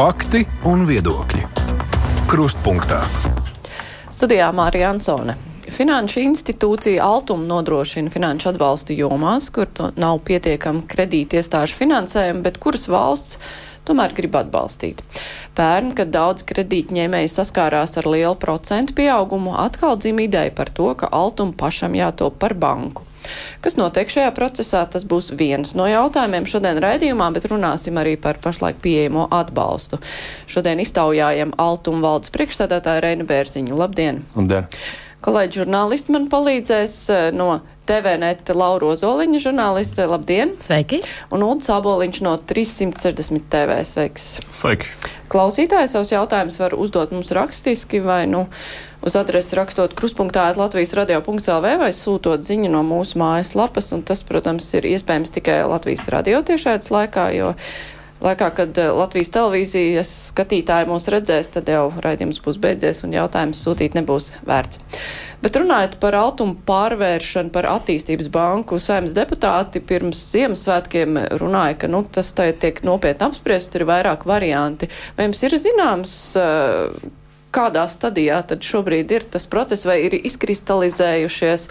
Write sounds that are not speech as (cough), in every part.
Fakti un viedokļi. Krustpunktā. Studijā Mārija Ansone. Finanšu institūcija Altuma nodrošina finanšu atbalstu jomās, kur nav pietiekama kredīti iestāžu finansējuma, bet kuras valsts tomēr grib atbalstīt. Pērn, kad daudz kredītņēmēji saskārās ar lielu procentu pieaugumu, atkal dzim ideja par to, ka Altuma pašam jātop par banku. Kas notiek šajā procesā, tas būs viens no jautājumiem šodien raidījumā, bet runāsim arī par pašlaik pieejamo atbalstu. Šodien iztaujājam Altuma valdes priekšstādātāju Reina Bērziņu. Labdien! Labdien! Kolēģi žurnālisti man palīdzēs eh, no TVNet Laura Ozoliņa žurnāliste. Labdien! Sveiki! Un Ulda Saboliņš no 360 TV. Sveiks! Sveiki! Klausītāji savus jautājumus var uzdot mums rakstiski vai nu uz adresi rakstot krustpunktā Latvijas radio.lv vai sūtot ziņu no mūsu mājas lapas. Un tas, protams, ir iespējams tikai Latvijas radio tiešādas laikā, jo laikā, kad eh, Latvijas televīzijas skatītāji mūs redzēs, tad jau raidījums būs beidzies un jautājums sūtīt nebūs vērts. Bet runājot par altumu pārvēršanu par attīstības banku, saimnes deputāti pirms Ziemassvētkiem runāja, ka nu, tas tiek nopietni apspriests, tur ir vairāk varianti. Vai jums ir zināms, eh, kādā stadijā tad šobrīd ir tas process, vai ir izkristalizējušies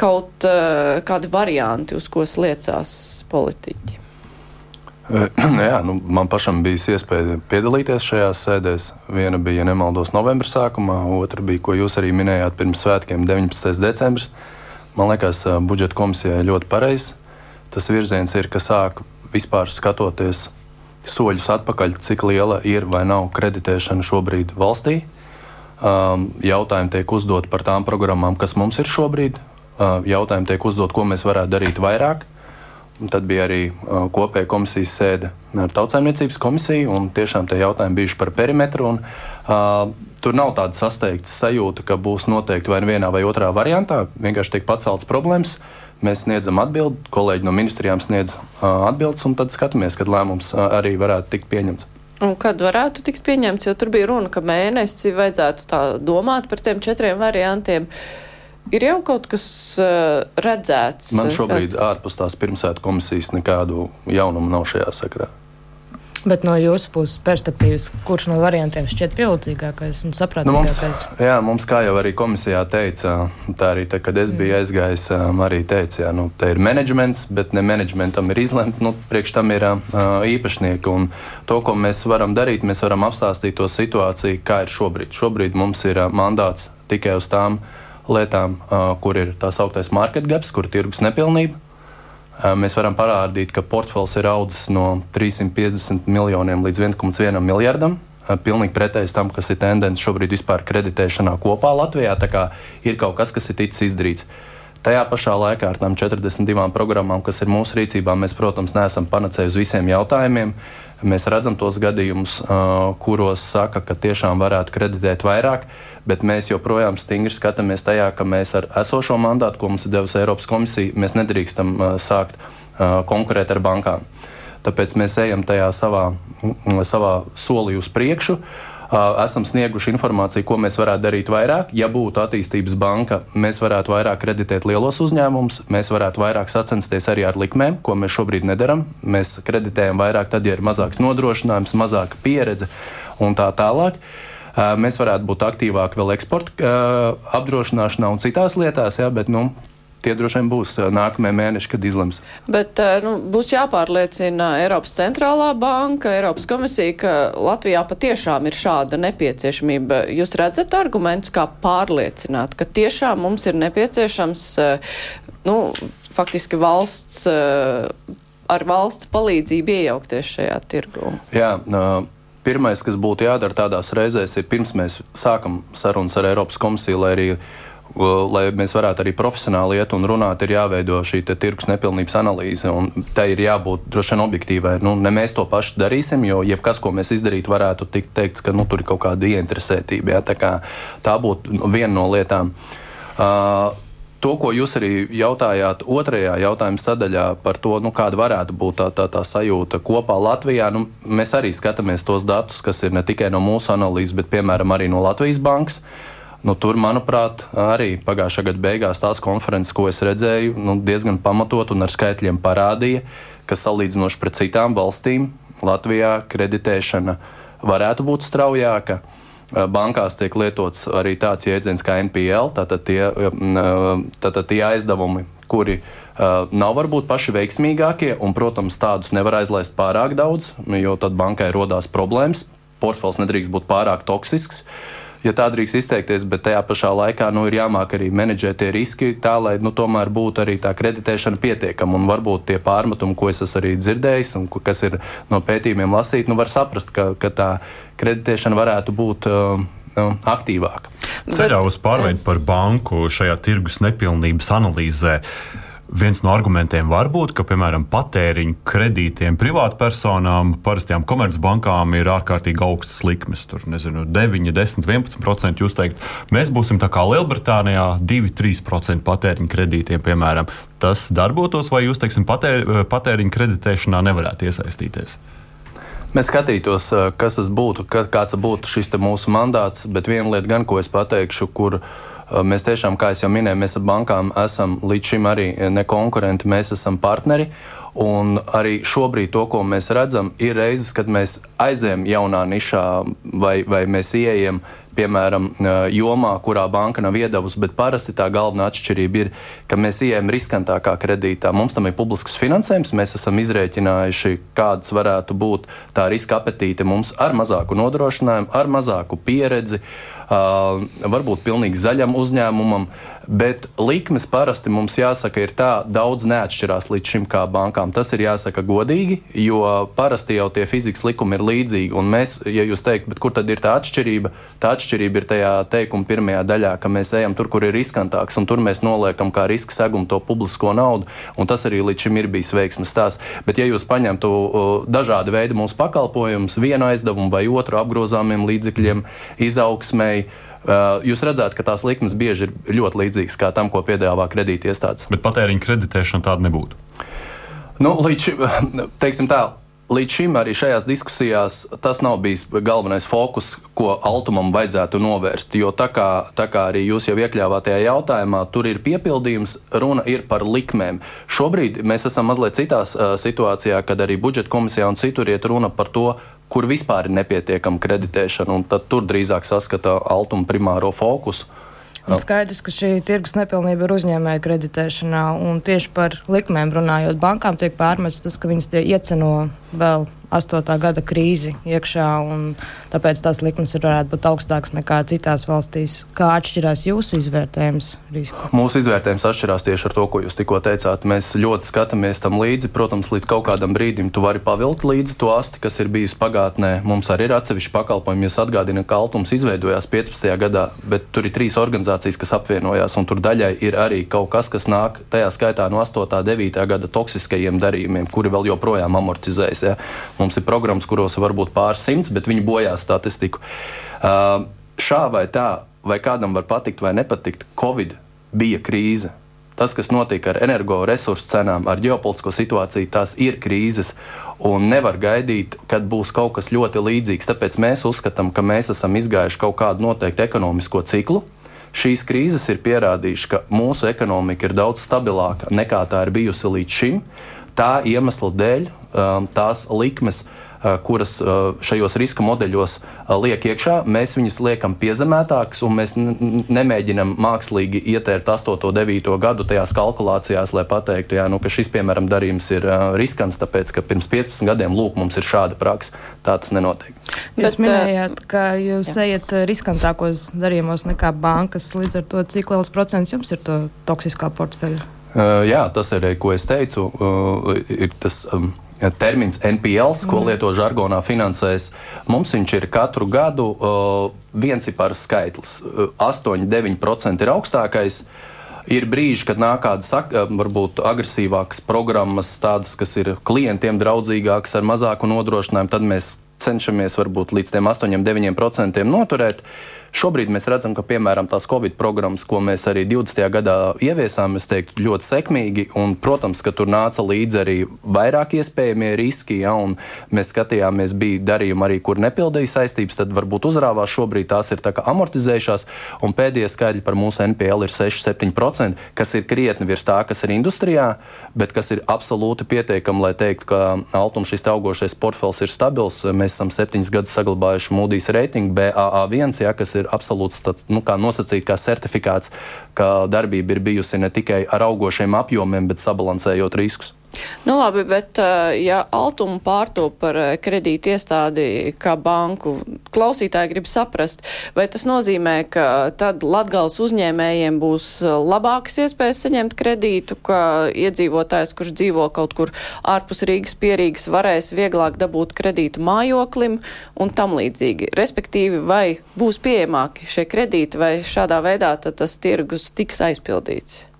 kaut uh, kādi varianti, uz ko sliecās politiķi? (clears throat) Jā, nu, man pašam bija iespēja piedalīties šajās sēdēs. Viena bija, ja nemaldos, novembra sākumā, otra bija, ko jūs arī minējāt, pirms svētkiem, 19. decembris. Man liekas, budžeta komisijai ļoti pareizs. Tas virziens ir, ka sāk vispār skatoties soļus atpakaļ, cik liela ir vai nav kreditēšana šobrīd valstī. Um, jautājumi tiek uzdot par tām programmām, kas mums ir šobrīd. Jautājumi tiek uzdot, ko mēs varētu darīt vairāk. Tad bija arī kopēja komisijas sēde ar tautsājumniecības komisiju, un tiešām tie jautājumi bijuši par perimetru. Un, uh, tur nav tāda sasteigta sajūta, ka būs noteikti vai vienā vai otrā variantā. Vienkārši tiek paceltas problēmas. Mēs sniedzam atbildi, kolēģi no ministrijām sniedz uh, atbildes, un tad skatāmies, kad lēmums uh, arī varētu tikt pieņemts. Un kad varētu tikt pieņemts, jo tur bija runa, ka mēnesi vajadzētu tā domāt par tiem četriem variantiem. Uh, Ir jau kaut kas uh, redzēts. Man šobrīd kāds... ārpus tās pirmsētu komisijas nekādu jaunumu nav šajā sakrā. Bet no jūsu puses perspektīvas, kurš no variantiem šķiet vilcīgākais un saprātīgākais? Nu mums, jā, mums, kā jau arī komisijā teica, tā arī, tā, kad es biju mm. aizgājis, arī teica, jā, nu, te ir menedžments, bet ne menedžmentam ir izlemt, nu, priekš tam ir uh, īpašnieki. Un to, ko mēs varam darīt, mēs varam apstāstīt to situāciju, kā ir šobrīd. Šobrīd mums ir uh, mandāts tikai uz tām uh, lietām, kur ir tā sauktais market gaps, kur ir tirgus nepilnība. Mēs varam parādīt, ka portfels ir audzis no 350 miljoniem līdz 1,1 miljardam. Pilnīgi pretējs tam, kas ir tendence šobrīd vispār kreditēšanā kopā Latvijā. Tā kā ir kaut kas, kas ir ticis izdarīts. Tajā pašā laikā ar tām 42 programmām, kas ir mūsu rīcībā, mēs, protams, neesam panacēji uz visiem jautājumiem. Mēs redzam tos gadījumus, kuros saka, ka tiešām varētu kreditēt vairāk. Bet mēs joprojām stingri skatāmies tajā, ka mēs ar esošo mandātu, ko mums ir devusi Eiropas komisija, mēs nedrīkstam sākt konkurēt ar bankām. Tāpēc mēs ejam tajā savā, savā solī uz priekšu. Uh, esam snieguši informāciju, ko mēs varētu darīt vairāk. Ja būtu attīstības banka, mēs varētu vairāk kreditēt lielos uzņēmumus, mēs varētu vairāk sacensties arī ar likmēm, ko mēs šobrīd nedaram. Mēs kreditējam vairāk, tad, ja ir mazāks nodrošinājums, mazāka pieredze un tā tālāk. Mēs varētu būt aktīvāki vēl eksporta apdrošināšanā un citās lietās, jā, bet nu, tie droši vien būs nākamie mēneši, kad izlems. Bet nu, būs jāpārliecina Eiropas centrālā banka, Eiropas komisija, ka Latvijā patiešām ir šāda nepieciešamība. Jūs redzat argumentus, kā pārliecināt, ka tiešām mums ir nepieciešams, nu, faktiski valsts, ar valsts palīdzību iejaukties šajā tirgu? Jā, uh, Pirmais, kas būtu jādara tādās reizēs, ir pirms mēs sākam sarunas ar Eiropas komisiju, lai arī lai mēs varētu arī profesionāli iet un runāt, ir jāveido šī tirgus nepilnības analīze. Tai ir jābūt droši vien objektīvai. Nu, ne mēs to pašu darīsim, jo jebkas, ko mēs izdarītu, varētu tikt teikts, ka nu, tur ir kaut kāda ieinteresētība. Ja? Tā, tā būtu viena no lietām. Uh, to, ko jūs arī jautājāt otrajā jautājuma sadaļā par to, nu, kāda varētu būt tā, tā, tā sajūta kopā Latvijā, nu, mēs arī skatāmies tos datus, kas ir ne tikai no mūsu analīzes, bet piemēram arī no Latvijas bankas. Nu, tur, manuprāt, arī pagājušā gada beigās tās konferences, ko es redzēju, nu, diezgan pamatot un ar skaitļiem parādīja, ka salīdzinoši pret citām valstīm Latvijā kreditēšana varētu būt straujāka. Bankās tiek lietots arī tāds jēdziens kā NPL, tātad tie, tātad tie aizdevumi, kuri uh, nav varbūt paši veiksmīgākie, un, protams, tādus nevar aizlaist pārāk daudz, jo tad bankai rodās problēmas. Portfels nedrīkst būt pārāk toksisks. Ja tā drīkst izteikties, bet tajā pašā laikā nu, ir jāmāk arī menedžēt tie riski tā, lai nu, tomēr būtu arī tā kreditēšana pietiekama. Un varbūt tie pārmetumi, ko es esmu arī dzirdējis un kas ir no pētījumiem lasīti, nu, var saprast, ka, ka tā kreditēšana varētu būt. Uh, nu, aktīvāka. Ceļā uz pārveidu par banku šajā tirgus nepilnības analīzē. Viens no argumentiem var būt, ka, piemēram, patēriņu kredītiem privātpersonām, parastajām komercbankām ir ārkārtīgi augstas likmes. Tur, nezinu, 9, 10, 11%. Jūs teikt, mēs būsim tā kā Lielbritānijā, 2-3% patēriņu kredītiem, piemēram. Tas darbotos, vai jūs, teiksim, patēr, patēriņu kreditēšanā nevarētu iesaistīties? Mēs skatītos, kas tas būtu, kāds būtu šis mūsu mandāts, bet viena lieta, gan, ko es pateikšu, kur mēs tiešām, kā jau minēju, mēs ar bankām esam līdz šim arī ne konkurenti, mēs esam partneri. Un arī šobrīd to, ko mēs redzam, ir reizes, kad mēs aizējām jaunā nišā vai, vai mēs ieejam piemēram, jomā, kurā banka nav iedavusi, bet parasti tā galvenā atšķirība ir, ka mēs ieejam riskantākā kredītā. Mums tam ir publisks finansējums, mēs esam izrēķinājuši, kādas varētu būt tā riska apetīte mums ar mazāku nodrošinājumu, ar mazāku pieredzi. Uh, varbūt pilnīgi zaļam uzņēmumam, bet likmes parasti mums jāsaka, ir tā, daudz neatšķirās līdz šim kā bankām. Tas ir jāsaka godīgi, jo parasti jau tie fizikas likumi ir līdzīgi. Un mēs, ja jūs teikt, kur tad ir tā atšķirība, tā atšķirība ir tajā teikuma pirmajā daļā, ka mēs ejam tur, kur ir riskantāks, un tur mēs noliekam kā riska segumu to publisko naudu, un tas arī līdz šim ir bijis veiksmes stāsts. Bet, ja jūs paņemtu dažādu veidu mūsu pakalpojumus, vienu aizdevumu vai otru apgrozāmiem līdzekļiem, izaugsmēji, Uh, jūs redzat, ka tās likmes bieži ir ļoti līdzīgas kā tam, ko piedāvā kredīti iestādes. Bet patēriņa kreditēšana tāda nebūtu. Nu, līdz (laughs) teiksim tā, līdz šim arī šajās diskusijās tas nav bijis galvenais fokus, ko Altumam vajadzētu novērst. Jo tā kā, tā kā arī jūs jau iekļāvāt tajā jautājumā, tur ir piepildījums, runa ir par likmēm. Šobrīd mēs esam mazliet citā uh, situācijā, kad arī budžeta komisijā un citur iet runa par to, kur vispār ir nepietiekama kreditēšana, un tur drīzāk saskata altuma primāro fokusu. Un skaidrs, ka šī tirgus nepilnība ir uzņēmēja kreditēšanā, un tieši par likmēm runājot, bankām tiek pārmests tas, ka viņas tie ieceno vēl 8. gada krīzi iekšā, un tāpēc tās likmes varētu būt augstākas nekā citās valstīs. Kā atšķirās jūsu izvērtējums risku? Mūsu izvērtējums atšķirās tieši ar to, ko jūs tikko teicāt. Mēs ļoti skatāmies tam līdzi. Protams, līdz kaut kādam brīdim tu vari pavilkt līdzi to asti, kas ir bijusi pagātnē. Mums arī ir atsevišķi pakalpojumi. Jūs atgādināt, ka Altums izveidojās 15. gadā, bet tur ir trīs organizācijas, kas apvienojās, un tur daļai ir arī kaut kas, kas nāk tajā skaitā no 8. un 9. gada toksiskajiem darījumiem, kuri vēl joprojām amortizējas. Ja? Mums ir programmas, kuros var būt pāris simts, bet viņi bojā statistiku. Uh, šā vai tā, vai kādam var patikt vai nepatikt, Covid bija krīze. Tas, kas notika ar energoresursu cenām, ar ģeopolitisko situāciju, tās ir krīzes. Un nevar gaidīt, kad būs kaut kas ļoti līdzīgs. Tāpēc mēs uzskatām, ka mēs esam izgājuši kaut kādu noteiktu ekonomisko ciklu. Šīs krīzes ir pierādījušas, ka mūsu ekonomika ir daudz stabilāka nekā tā ir bijusi līdz šim. Tā iemesla dēļ tās likmes, uh, kuras uh, šajos riska modeļos uh, liek iekšā, mēs viņus liekam piezemētākas, un mēs nemēģinam mākslīgi ietērt 8, 9 gadu tajās kalkulācijās, lai pateiktu, jā, nu, ka šis, piemēram, darījums ir riskants, tāpēc, ka pirms 15 gadiem lūk, mums ir šāda praksa. Tā tas nenotiek. Jūs Bet, minējāt, ka jūs jā. ejat riskantākos darījumos nekā bankas, līdz ar to cik liels procents jums ir to toksiskā portfeļa? Uh, jā, tas ir, ko es teicu, uh, ir tas um, termins NPLs, ko mm. lieto žargonā finansēs. Mums viņš ir katru gadu uh, viens ir par skaitlis. 8-9% ir augstākais. Ir brīži, kad nāk kādas varbūt agresīvākas programmas, tādas, kas ir klientiem draudzīgākas, ar mazāku nodrošinājumu, tad mēs cenšamies varbūt līdz 8-9% noturēt. Šobrīd mēs redzam, ka piemēram tās Covid programmas, ko mēs arī 20. gadā ieviesām, es teiktu, ļoti sekmīgi. Un, protams, ka tur nāca līdzi arī vairāk iespējamie riski, ja, mēs skatījāmies, bija darījumi arī, kur nepildīja saistības, tad varbūt uzrāvās šobrīd tās ir amortizējušās, un pēdējie skaidri par mūsu NPL ir 6-7%, kas ir krietni virs tā, kas ir industrijā, bet kas ir absolūti pietiekami, lai teiktu, ka Altums šis augošais portfels ir stabils. Mēs esam septiņus gadus saglabājuši Moody's reitingu BAA1, ja, kas ir absolūts tāds, nu, kā nosacīt, kā certifikāts, ka darbība ir bijusi ne tikai ar augošiem apjomiem, bet sabalansējot riskus. Nu labi, bet ja Altuma pārtop par kredīti iestādi kā banku, klausītāji grib saprast, vai tas nozīmē, ka tad Latgals uzņēmējiem būs labākas iespējas saņemt kredītu, ka iedzīvotājs, kurš dzīvo kaut kur ārpus Rīgas pierīgas, varēs vieglāk dabūt kredītu mājoklim un tam līdzīgi. Respektīvi, vai būs pieejamāki šie kredīti, vai šādā veidā tas tirgus tiks aizpildīts?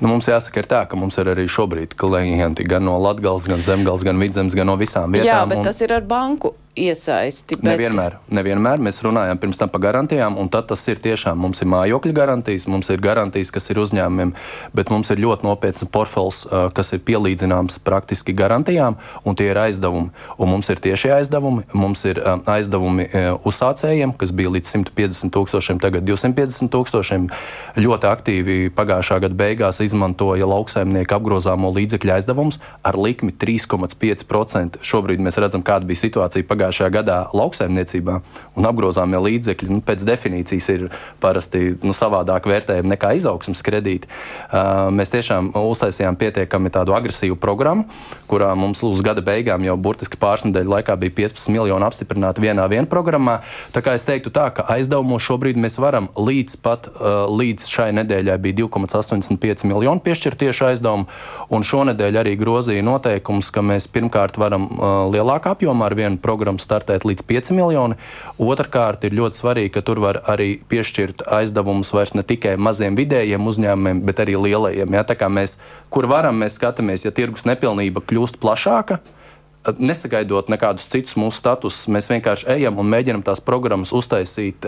Nu, mums jāsaka, ir tā, ka mums ir arī šobrīd klienti gan no Latvijas, gan Zemgales, gan Vidzemes, gan no visām vietām. Jā, bet un... tas ir ar banku iesaisti. Bet... Nevienmēr, nevienmēr mēs runājam pirms tam par garantijām, un tad tas ir tiešām mums ir mājokļa garantijas, mums ir garantijas, kas ir uzņēmumiem, bet mums ir ļoti nopietns portfels, kas ir pielīdzināms praktiski garantijām, un tie ir aizdevumi. Un mums ir tiešie aizdevumi, mums ir aizdevumi uzsācējiem, kas bija līdz 150 tūkstošiem, tagad 250 tūkstošiem. Ļoti aktīvi pagājušā gada beigās izmantoja lauksaimnieku apgrozāmo līdzekļu aizdevumus ar likmi 3,5%. Šobrīd mēs redzam, kāda bija situācija pagājušajā pagājušajā gadā lauksaimniecībā un apgrozāmie līdzekļi nu, pēc definīcijas ir parasti nu, savādāk vērtējami nekā izaugsmas kredīti. Uh, mēs tiešām uztaisījām pietiekami tādu agresīvu programmu, kurā mums uz gada beigām jau burtiski pāris nedēļu laikā bija 15 miljoni apstiprināti vienā vien programmā. Tā kā es teiktu tā, ka aizdevumos šobrīd mēs varam līdz pat uh, līdz šai nedēļai bija 2,85 miljoni piešķirt tieši aizdevumu, un šonedēļ arī grozīja noteikums, ka mēs pirmkārt varam uh, lielākā apjomā ar vienu programmu varam startēt līdz 5 miljoni. Otrakārt, ir ļoti svarīgi, ka tur var arī piešķirt aizdevumus vairs ne tikai maziem vidējiem uzņēmumiem, bet arī lielajiem. Ja? Tā kā mēs, kur varam, mēs skatāmies, ja tirgus nepilnība kļūst plašāka, nesagaidot nekādus citus mūsu statusus, mēs vienkārši ejam un mēģinam tās programmas uztaisīt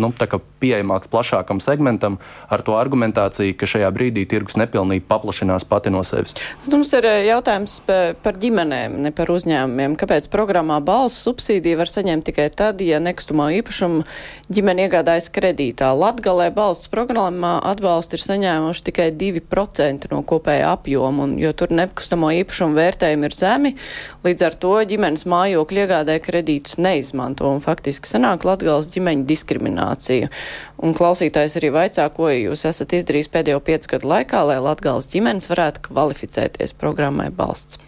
nu, pieejamākas plašākam segmentam ar to argumentāciju, ka šajā brīdī tirgus nepilnība paplašinās pati no sevis. Mums ir jautājums par ģimenēm, ne par uzņēmumiem. Kāpēc programmā balss subsīdiju var saņemt tikai tad, ja nekustamā īpašuma ģimene iegādājas kredītā? Latgalē balsts programmā atbalstu ir saņēmuši tikai 2% no kopējā apjoma, un, jo tur nekustamo īpašumu vērtējumi ir zemi. Līdz ar to ģimenes mājokļu iegādē kredītus neizmanto un faktiski sanāk Latgales ģimeņu diskriminācija. Un klausītājs arī vaicā, ko jūs esat izdarījis pēdējo piecu gadu laikā, lai Latgales ģimenes varētu kvalificēties programmai balsts.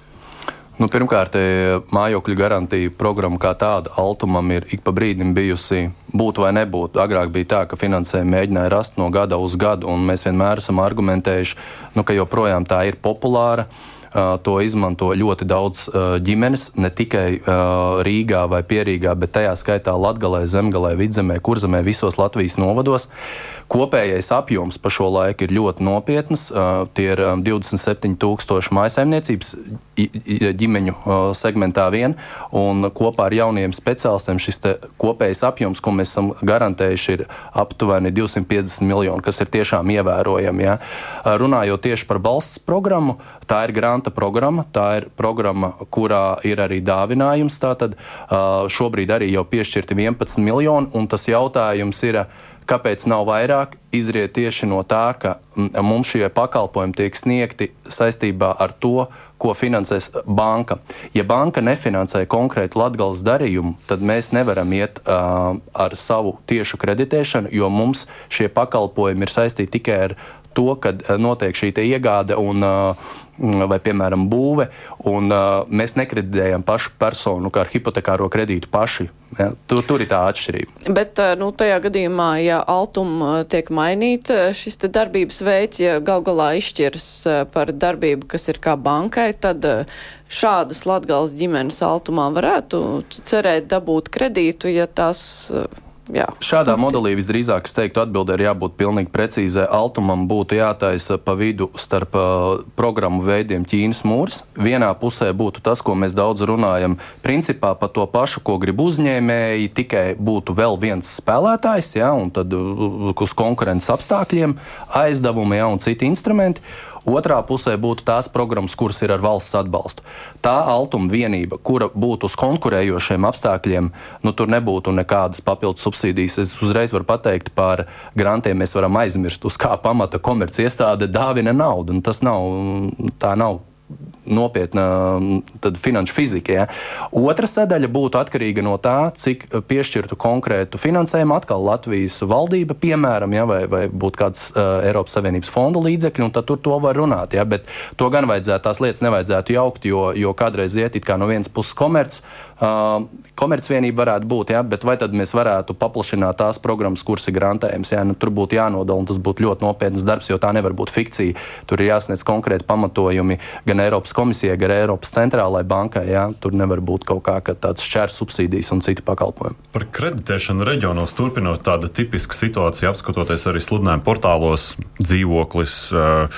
Nu, pirmkārt, e, mājokļu garantija programma kā tāda Altumam ir ik pa brīdim bijusi būt vai nebūt. Agrāk bija tā, ka finansējumu mēģināja rast no gada uz gadu, un mēs vienmēr esam argumentējuši, nu, ka joprojām tā ir populāra. To izmanto ļoti daudz ģimenes, ne tikai Rīgā vai Pierīgā, bet tajā skaitā Latgalē, Zemgalē, Vidzemē, Kurzemē, visos Latvijas novados. Kopējais apjoms pa šo laiku ir ļoti nopietns. Tie ir 27,000 maisaimniecības ģimeņu segmentā vien, un kopā ar jauniem speciālistiem šis kopējais apjoms, ko mēs esam garantējuši, ir aptuveni 250 miljoni, kas ir tiešām ievērojami. Ja. Runājot tieši par balsts programmu, tā ir granta programma, tā ir programma, kurā ir arī dāvinājums. Tātad šobrīd arī jau piešķirti 11 miljoni, un tas jautājums ir, Kāpēc nav vairāk? Izriet tieši no tā, ka mums šie pakalpojumi tiek sniegti saistībā ar to, ko finansēs banka. Ja banka nefinansē konkrētu latgales darījumu, tad mēs nevaram iet uh, ar savu tiešu kreditēšanu, jo mums šie pakalpojumi ir saistīti tikai ar to, kad notiek šī iegāde un Mm, vai, piemēram, būve, un uh, mēs nekreditējam pašu personu kā ar hipotekāro kredītu paši. Ja? Tur, tur ir tā atšķirība. Bet nu, tajā gadījumā, ja altuma tiek mainīta šis darbības veids, ja gal galā izšķiras par darbību, kas ir kā bankai, tad šādas Latgales ģimenes altumā varētu cerēt dabūt kredītu, ja tās jā. Šādā modelī visdrīzāk es teiktu, atbildē ir jābūt pilnīgi precīzai. Altumam būtu jātaisa pa vidu starp uh, programmu veidiem Ķīnas mūrs. Vienā pusē būtu tas, ko mēs daudz runājam, principā par to pašu, ko grib uzņēmēji, tikai būtu vēl viens spēlētājs, ja, un tad uh, uz konkurences apstākļiem aizdevumi ja, un citi instrumenti. Otrā pusē būtu tās programmas, kuras ir ar valsts atbalstu. Tā altuma vienība, kura būtu uz konkurējošiem apstākļiem, nu, tur nebūtu nekādas papildus subsīdijas. Es uzreiz varu pateikt par grantiem, mēs varam aizmirst, uz kā pamata komerci iestāde dāvina naudu. Tas nav, tā nav nopietna finanšu fizika. Ja. Otra sadaļa būtu atkarīga no tā, cik piešķirtu konkrētu finansējumu atkal Latvijas valdība, piemēram, ja, vai, vai būtu kāds uh, Eiropas Savienības fondu līdzekļi, un tad tur to var runāt. Ja, bet to gan vajadzētu, tās lietas nevajadzētu jaukt, jo, jo kādreiz iet it kā no vienas puses komerces Uh, komercvienība varētu būt, ja, bet vai tad mēs varētu paplašināt tās programmas, kuras ir grantējums? Ja, nu, tur būtu jānodala, un tas būtu ļoti nopietns darbs, jo tā nevar būt fikcija. Tur ir jāsniedz konkrēti pamatojumi gan Eiropas komisijai, gan Eiropas centrālajai bankai. Ja. Tur nevar būt kaut kā tāds šķērs subsīdijas un citu pakalpojumu. Par kreditēšanu reģionos turpinot tāda tipiska situācija, apskatoties arī sludinājumu portālos, dzīvoklis uh,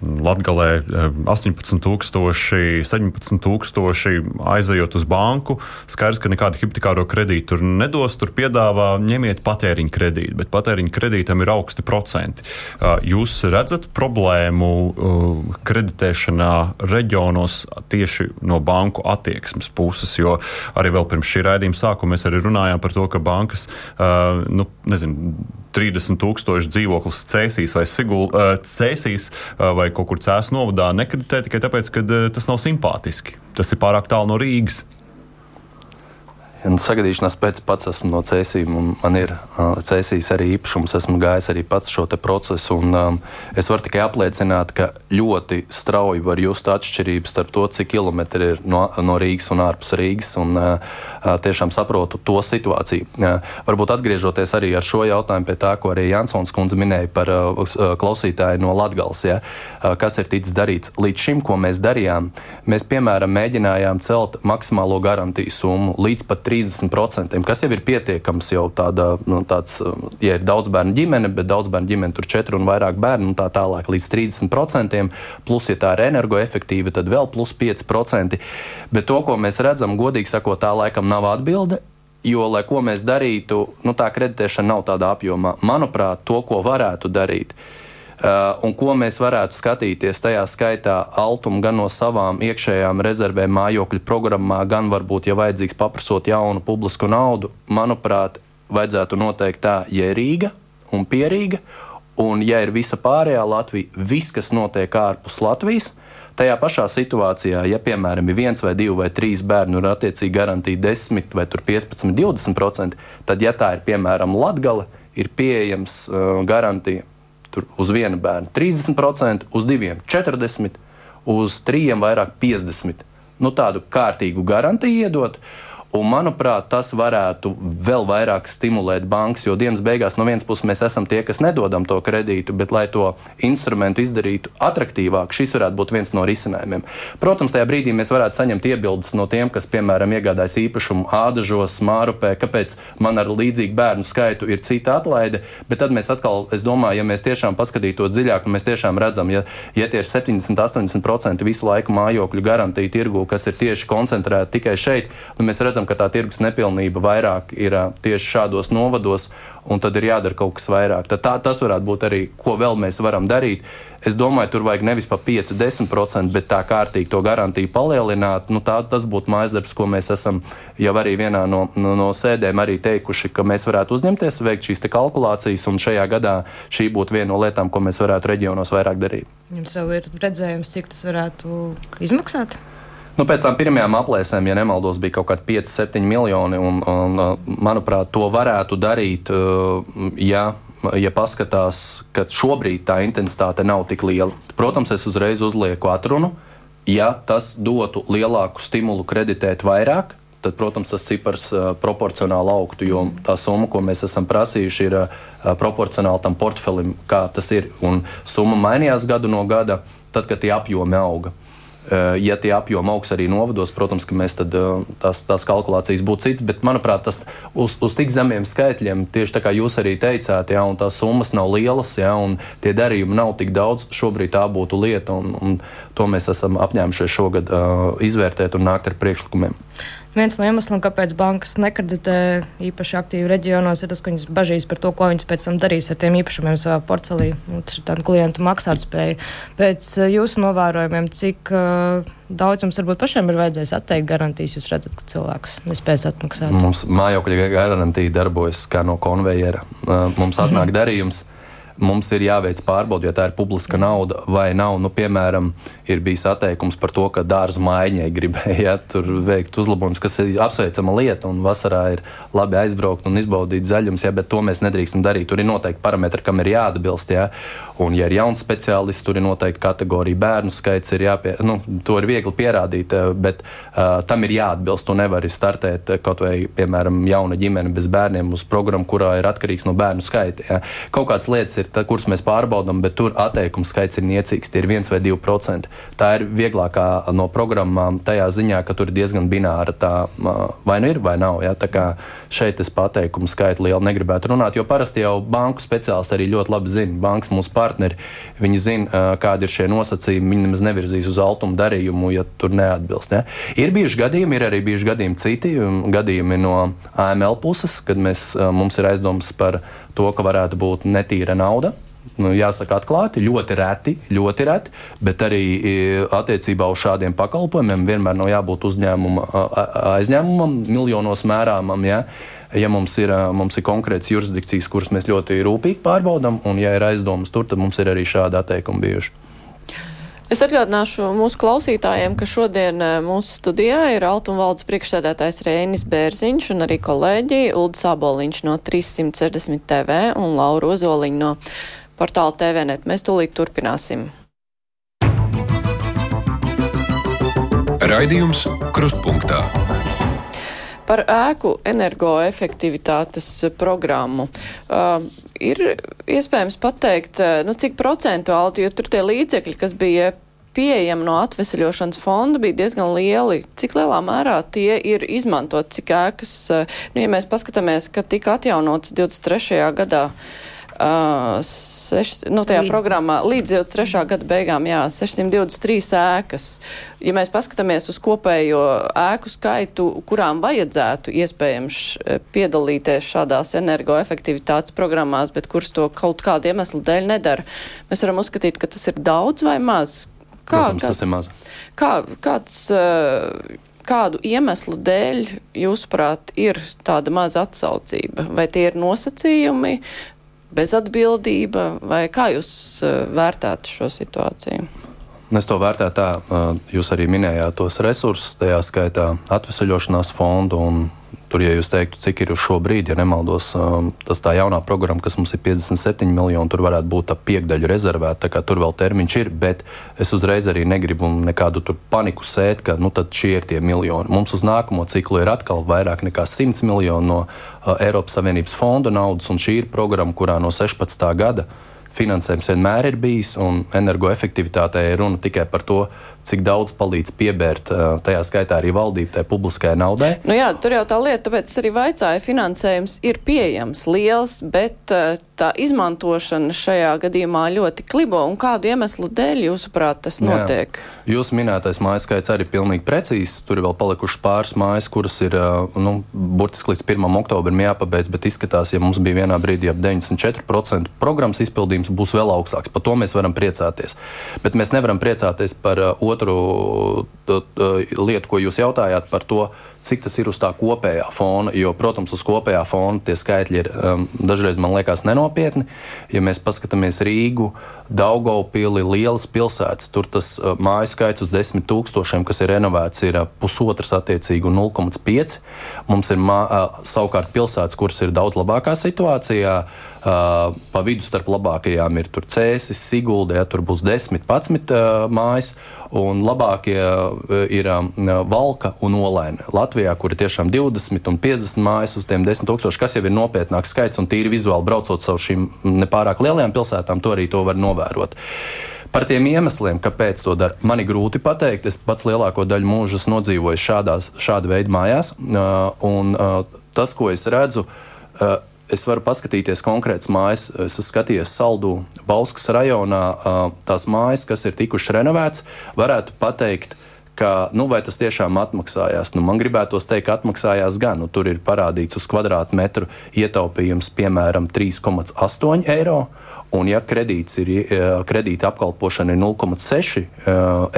uh, 18,000, 17,000 aizejot uz banku skaidrs, ka nekādu hipotekāro kredītu tur nedos. Tur piedāvā ņemiet patēriņa kredītu, bet patēriņa kredītam ir augsti procenti. Jūs redzat problēmu kreditēšanā reģionos tieši no banku attieksmes puses, jo arī vēl pirms šī raidījuma sākuma mēs arī runājām par to, ka bankas, nu, nezinu, 30,000 dzīvoklis Cēsīs vai Sigul, Cēsīs vai kaut kur Cēsīs novadā nekreditē tikai tāpēc, ka tas nav simpātiski. Tas ir pārāk tālu no Rīgas. Un sagadīšanās pēc pats esmu no cēsīm, un man ir uh, cēsīs arī īpašums. Esmu gājis arī pats šo procesu, un um, es varu tikai apliecināt, ka ļoti strauji var just atšķirības starp to, cik kilometri ir no, no Rīgas un ārpus Rīgas, un uh, tiešām saprotu to situāciju. Uh, varbūt atgriežoties arī ar šo jautājumu pie tā, ko arī Jansons kundze minēja par uh, klausītāju no Latgals, ja, uh, kas ir ticis darīts līdz šim, ko mēs darījām. Mēs, piemēram, mēģinājām celt maksimālo garantiju summu līdz pat 30%, kas jau ir pietiekams jau tādā, nu, tāds, ja ir daudz bērnu ģimene, bet daudz bērnu ģimene tur četri un vairāk bērnu un tā tālāk līdz 30%, plus, ja tā ir energoefektīva, tad vēl plus 5%. Bet to, ko mēs redzam, godīgi sakot, tā laikam nav atbilde. Jo, lai ko mēs darītu, nu, tā kreditēšana nav tādā apjomā. Manuprāt, to, ko varētu darīt, ir Uh, un ko mēs varētu skatīties tajā skaitā? Altumu gan no savām iekšējām rezervēm mājokļu programmā, gan varbūt, ja vajadzīgs paprasot jaunu publisku naudu, manuprāt, vajadzētu noteikt tā, ja ir Rīga un Pierīga, un ja ir visa pārējā Latvija, viss, kas notiek ārpus Latvijas, tajā pašā situācijā, ja piemēram ir viens vai divi vai trīs bērni un attiecīgi garantīja 10 vai 15, 20%, tad, ja tā ir piemēram Latgale, ir pieejams uh, garantija tur uz vienu bērnu 30%, uz diviem 40%, uz trījiem vairāk 50%. Nu, tādu kārtīgu garantiju iedot. Un, manuprāt, tas varētu vēl vairāk stimulēt bankas, jo dienas beigās no vienas puses mēs esam tie, kas nedodam to kredītu, bet, lai to instrumentu izdarītu attraktīvāk, šis varētu būt viens no risinājumiem. Protams, tajā brīdī mēs varētu saņemt iebildes no tiem, kas, piemēram, iegādājas īpašumu ādažos, mārupē, kāpēc man ar līdzīgu bērnu skaitu ir cita atlaide, bet tad mēs atkal, es domāju, ja mēs tiešām paskatītos dziļāk, un mēs tiešām redzam, ja, ja tie ir 70-80% visu laiku mājokļu garantija tirgu, kas ir tieši koncentrēti tikai šeit, nu mēs redzam, redzam, ka tā tirgus nepilnība vairāk ir tieši šādos novados, un tad ir jādara kaut kas vairāk. Tad tā, tas varētu būt arī, ko vēl mēs varam darīt. Es domāju, tur vajag nevis pa 5, 10%, bet tā kārtīgi to garantiju palielināt. Nu, tā, tas būtu mājas darbs, ko mēs esam jau arī vienā no, no, no sēdēm arī teikuši, ka mēs varētu uzņemties, veikt šīs kalkulācijas, un šajā gadā šī būtu viena no lietām, ko mēs varētu reģionos vairāk darīt. Jums jau ir redzējums, cik tas varētu izmaksāt? Nu, pēc tam pirmajām aplēsēm, ja nemaldos, bija kaut kādi 5, 7 miljoni. Un, un, manuprāt, to varētu darīt, ja, ja paskatās, ka šobrīd tā intensitāte nav tik liela. Protams, es uzreiz uzlieku atrunu. Ja tas dotu lielāku stimulu kreditēt vairāk, tad, protams, tas cipars uh, proporcionāli augtu, jo tā summa, ko mēs esam prasījuši, ir uh, proporcionāli tam portfelim, kā tas ir. Un summa mainījās gadu no gada, tad, kad tie apjomi auga. Ja tie apjomi augs arī novados, protams, ka mēs tad tās, tās kalkulācijas būtu cits, bet manuprāt, tas uz, uz tik zemiem skaitļiem, tieši tā kā jūs arī teicāt, jā, un tās summas nav lielas, jā, un tie darījumi nav tik daudz, šobrīd tā būtu lieta, un, un to mēs esam apņēmušies šogad uh, izvērtēt un nākt ar priekšlikumiem. Viens no iemesliem, kāpēc bankas nekreditē īpaši aktīvi reģionos, ir tas, ka viņas bažīs par to, ko viņas pēc tam darīs ar tiem īpašumiem savā portfelī. Tas ir tāda klientu maksātspēja. Pēc uh, jūsu novērojumiem, cik uh, daudz jums varbūt pašiem ir vajadzējis atteikt garantijas, jūs redzat, ka cilvēks nespēs atmaksāt? Mums mājokļa garantija darbojas kā no konvejera. Uh, mums atnāk mhm. darījums mums ir jāveic pārbaude, jo tā ir publiska nauda vai nav. Nu, piemēram, ir bijis atteikums par to, ka dārza maiņai gribēja ja, tur veikt uzlabojumus, kas ir apsveicama lieta, un vasarā ir labi aizbraukt un izbaudīt zaļums, ja, bet to mēs nedrīkstam darīt. Tur ir noteikti parametri, kam ir jāatbilst. Ja, un, ja ir jauns speciālists, tur ir noteikti kategorija bērnu skaits, ir jāpie, nu, to ir viegli pierādīt, eh, bet uh, tam ir jāatbilst. Tu nevari startēt kaut vai, piemēram, jauna ģimene bez bērniem uz programmu, kurā ir atkarīgs no bērnu skaita. Ja. Kaut kādas lietas ir, tā, kuras mēs pārbaudām, bet tur atteikumu skaits ir niecīgs, tie ir 1 vai 2%. Tā ir vieglākā no programmām tajā ziņā, ka tur ir diezgan bināra tā, vai nu ir vai nav. Ja? Tā kā šeit es pateikumu skaitu lielu negribētu runāt, jo parasti jau banku speciālisti arī ļoti labi zina. Bankas mūsu partneri, viņi zina, kādi ir šie nosacījumi. Viņi nemaz nevirzīs uz altumu darījumu, ja tur neatbilst. Ja? Ir bijuši gadījumi, ir arī bijuši gadījumi citi, gadījumi no AML puses, kad mēs, mums ir aizdomas par to, ka varētu būt netīra nauda nu, jāsaka, atklāti, ļoti reti, ļoti reti, bet arī attiecībā uz šādiem pakalpojumiem vienmēr nav jābūt uzņēmuma aizņēmumam, miljonos mērāmam. Ja? Ja mums ir, mums ir konkrēts jurisdikcijas, kuras mēs ļoti rūpīgi pārbaudām, un ja ir aizdomas tur, tad mums ir arī šādi atteikumi bijuši. Es atgādināšu mūsu klausītājiem, ka šodien mūsu studijā ir Altumvaldes priekšsēdētājs Rēnis Bērziņš un arī kolēģi Ulda Saboliņš no 360 TV un Laura Ozoliņa no portāla TVNet. Mēs tūlīt turpināsim. Raidījums Krustpunktā. Par ēku energoefektivitātes programmu. Uh, ir iespējams pateikt, uh, nu, cik procentuāli, jo tur tie līdzekļi, kas bija pieejami no atvesaļošanas fonda, bija diezgan lieli. Cik lielā mērā tie ir izmantot, cik ēkas, uh, nu, ja mēs paskatāmies, ka tika atjaunotas 23. gadā. Uh, seš, nu, tajā līdz programmā līdz 23. gada beigām, jā, 623 ēkas. Ja mēs paskatāmies uz kopējo ēku skaitu, kurām vajadzētu iespējams piedalīties šādās energoefektivitātes programmās, bet kurš to kaut kādu iemeslu dēļ nedara, mēs varam uzskatīt, ka tas ir daudz vai maz. Kā, Protams, kā, tas ir maz. Kā, kāds, kādu iemeslu dēļ, jūsuprāt, ir tāda maza atsaucība? Vai tie ir nosacījumi, bezatbildība, vai kā jūs eh, vērtētu šo situāciju? Es to vērtēju tā, eh, jūs arī minējāt tos resursus, tajā skaitā atvesaļošanās fondu un Tur, ja jūs teiktu, cik ir uz šo brīdi, ja nemaldos, um, tas tā jaunā programma, kas mums ir 57 miljoni, tur varētu būt ap piekdaļu rezervēta. Tur vēl termiņš ir, bet es uzreiz arī negribu nekādu paniku sēt, ka nu, šie ir tie miljoni. Mums uz nākamo ciklu ir atkal vairāk nekā 100 miljoni no uh, Eiropas Savienības fonda naudas, un šī ir programma, kurā no 16. gada finansējums vienmēr ir bijis, un energoefektivitātei ir runa tikai par to, cik daudz palīdz piebērt tajā skaitā arī valdība, tai publiskajai naudai. Nu jā, tur jau tā lieta, tāpēc es arī vaicāju, finansējums ir pieejams, liels, bet tā izmantošana šajā gadījumā ļoti klibo. Un kādu iemeslu dēļ, jūsuprāt, tas notiek? Jā. Jūsu minētais mājas skaits arī pilnīgi precīzs. Tur ir vēl palikušas pāris mājas, kuras ir nu, burtiski līdz 1. oktobrim jāpabeidz, bet izskatās, ja mums bija vienā brīdī ap 94% programmas izpildījums, būs vēl augstāks. Par to mēs varam priecāties. Bet mēs nevaram priecāties par otru otru lietu, ko jūs jautājāt par to, cik tas ir uz tā kopējā fona. Jo, protams, uz kopējā fona tie skaitļi ir um, dažreiz man liekas nenopietni. Ja mēs paskatāmies Rīgu, Daugaupili, lielas pilsētas, tur tas uh, māju skaits uz desmit tūkstošiem, kas ir renovēts, ir uh, pusotrs attiecīgi 0,5. Mums ir mā, uh, savukārt pilsētas, kuras ir daudz labākā situācijā. Uh, pa vidu starp labākajām ir Cēsis, Sigulda, ja tur būs 10, 11 uh, mājas, un labākie uh, ir um, Valka un Olēna. Latvijā, kur ir tiešām 20 un 50 mājas uz tiem 10 tūkstošiem, kas jau ir nopietnāks skaits, un tīri vizuāli braucot caur šīm nepārāk lielajām pilsētām, to arī to var novērot. Par tiem iemesliem, kāpēc to dara, man ir grūti pateikt. Es pats lielāko daļu mūža nodzīvoju šādās, šāda veida mājās. Un tas, ko es redzu, es varu paskatīties konkrētas mājas. Es esmu skatījies Saldū, Bauskas rajonā. Tās mājas, kas ir tikušas renovētas, varētu pateikt, ka, nu, vai tas tiešām atmaksājās. Nu, man gribētos teikt, ka atmaksājās gan. Nu, tur ir parādīts uz kvadrātmetru ietaupījums piemēram 3,8 eiro. Un, ja kredīts ir, kredīta apkalpošana ir 0,6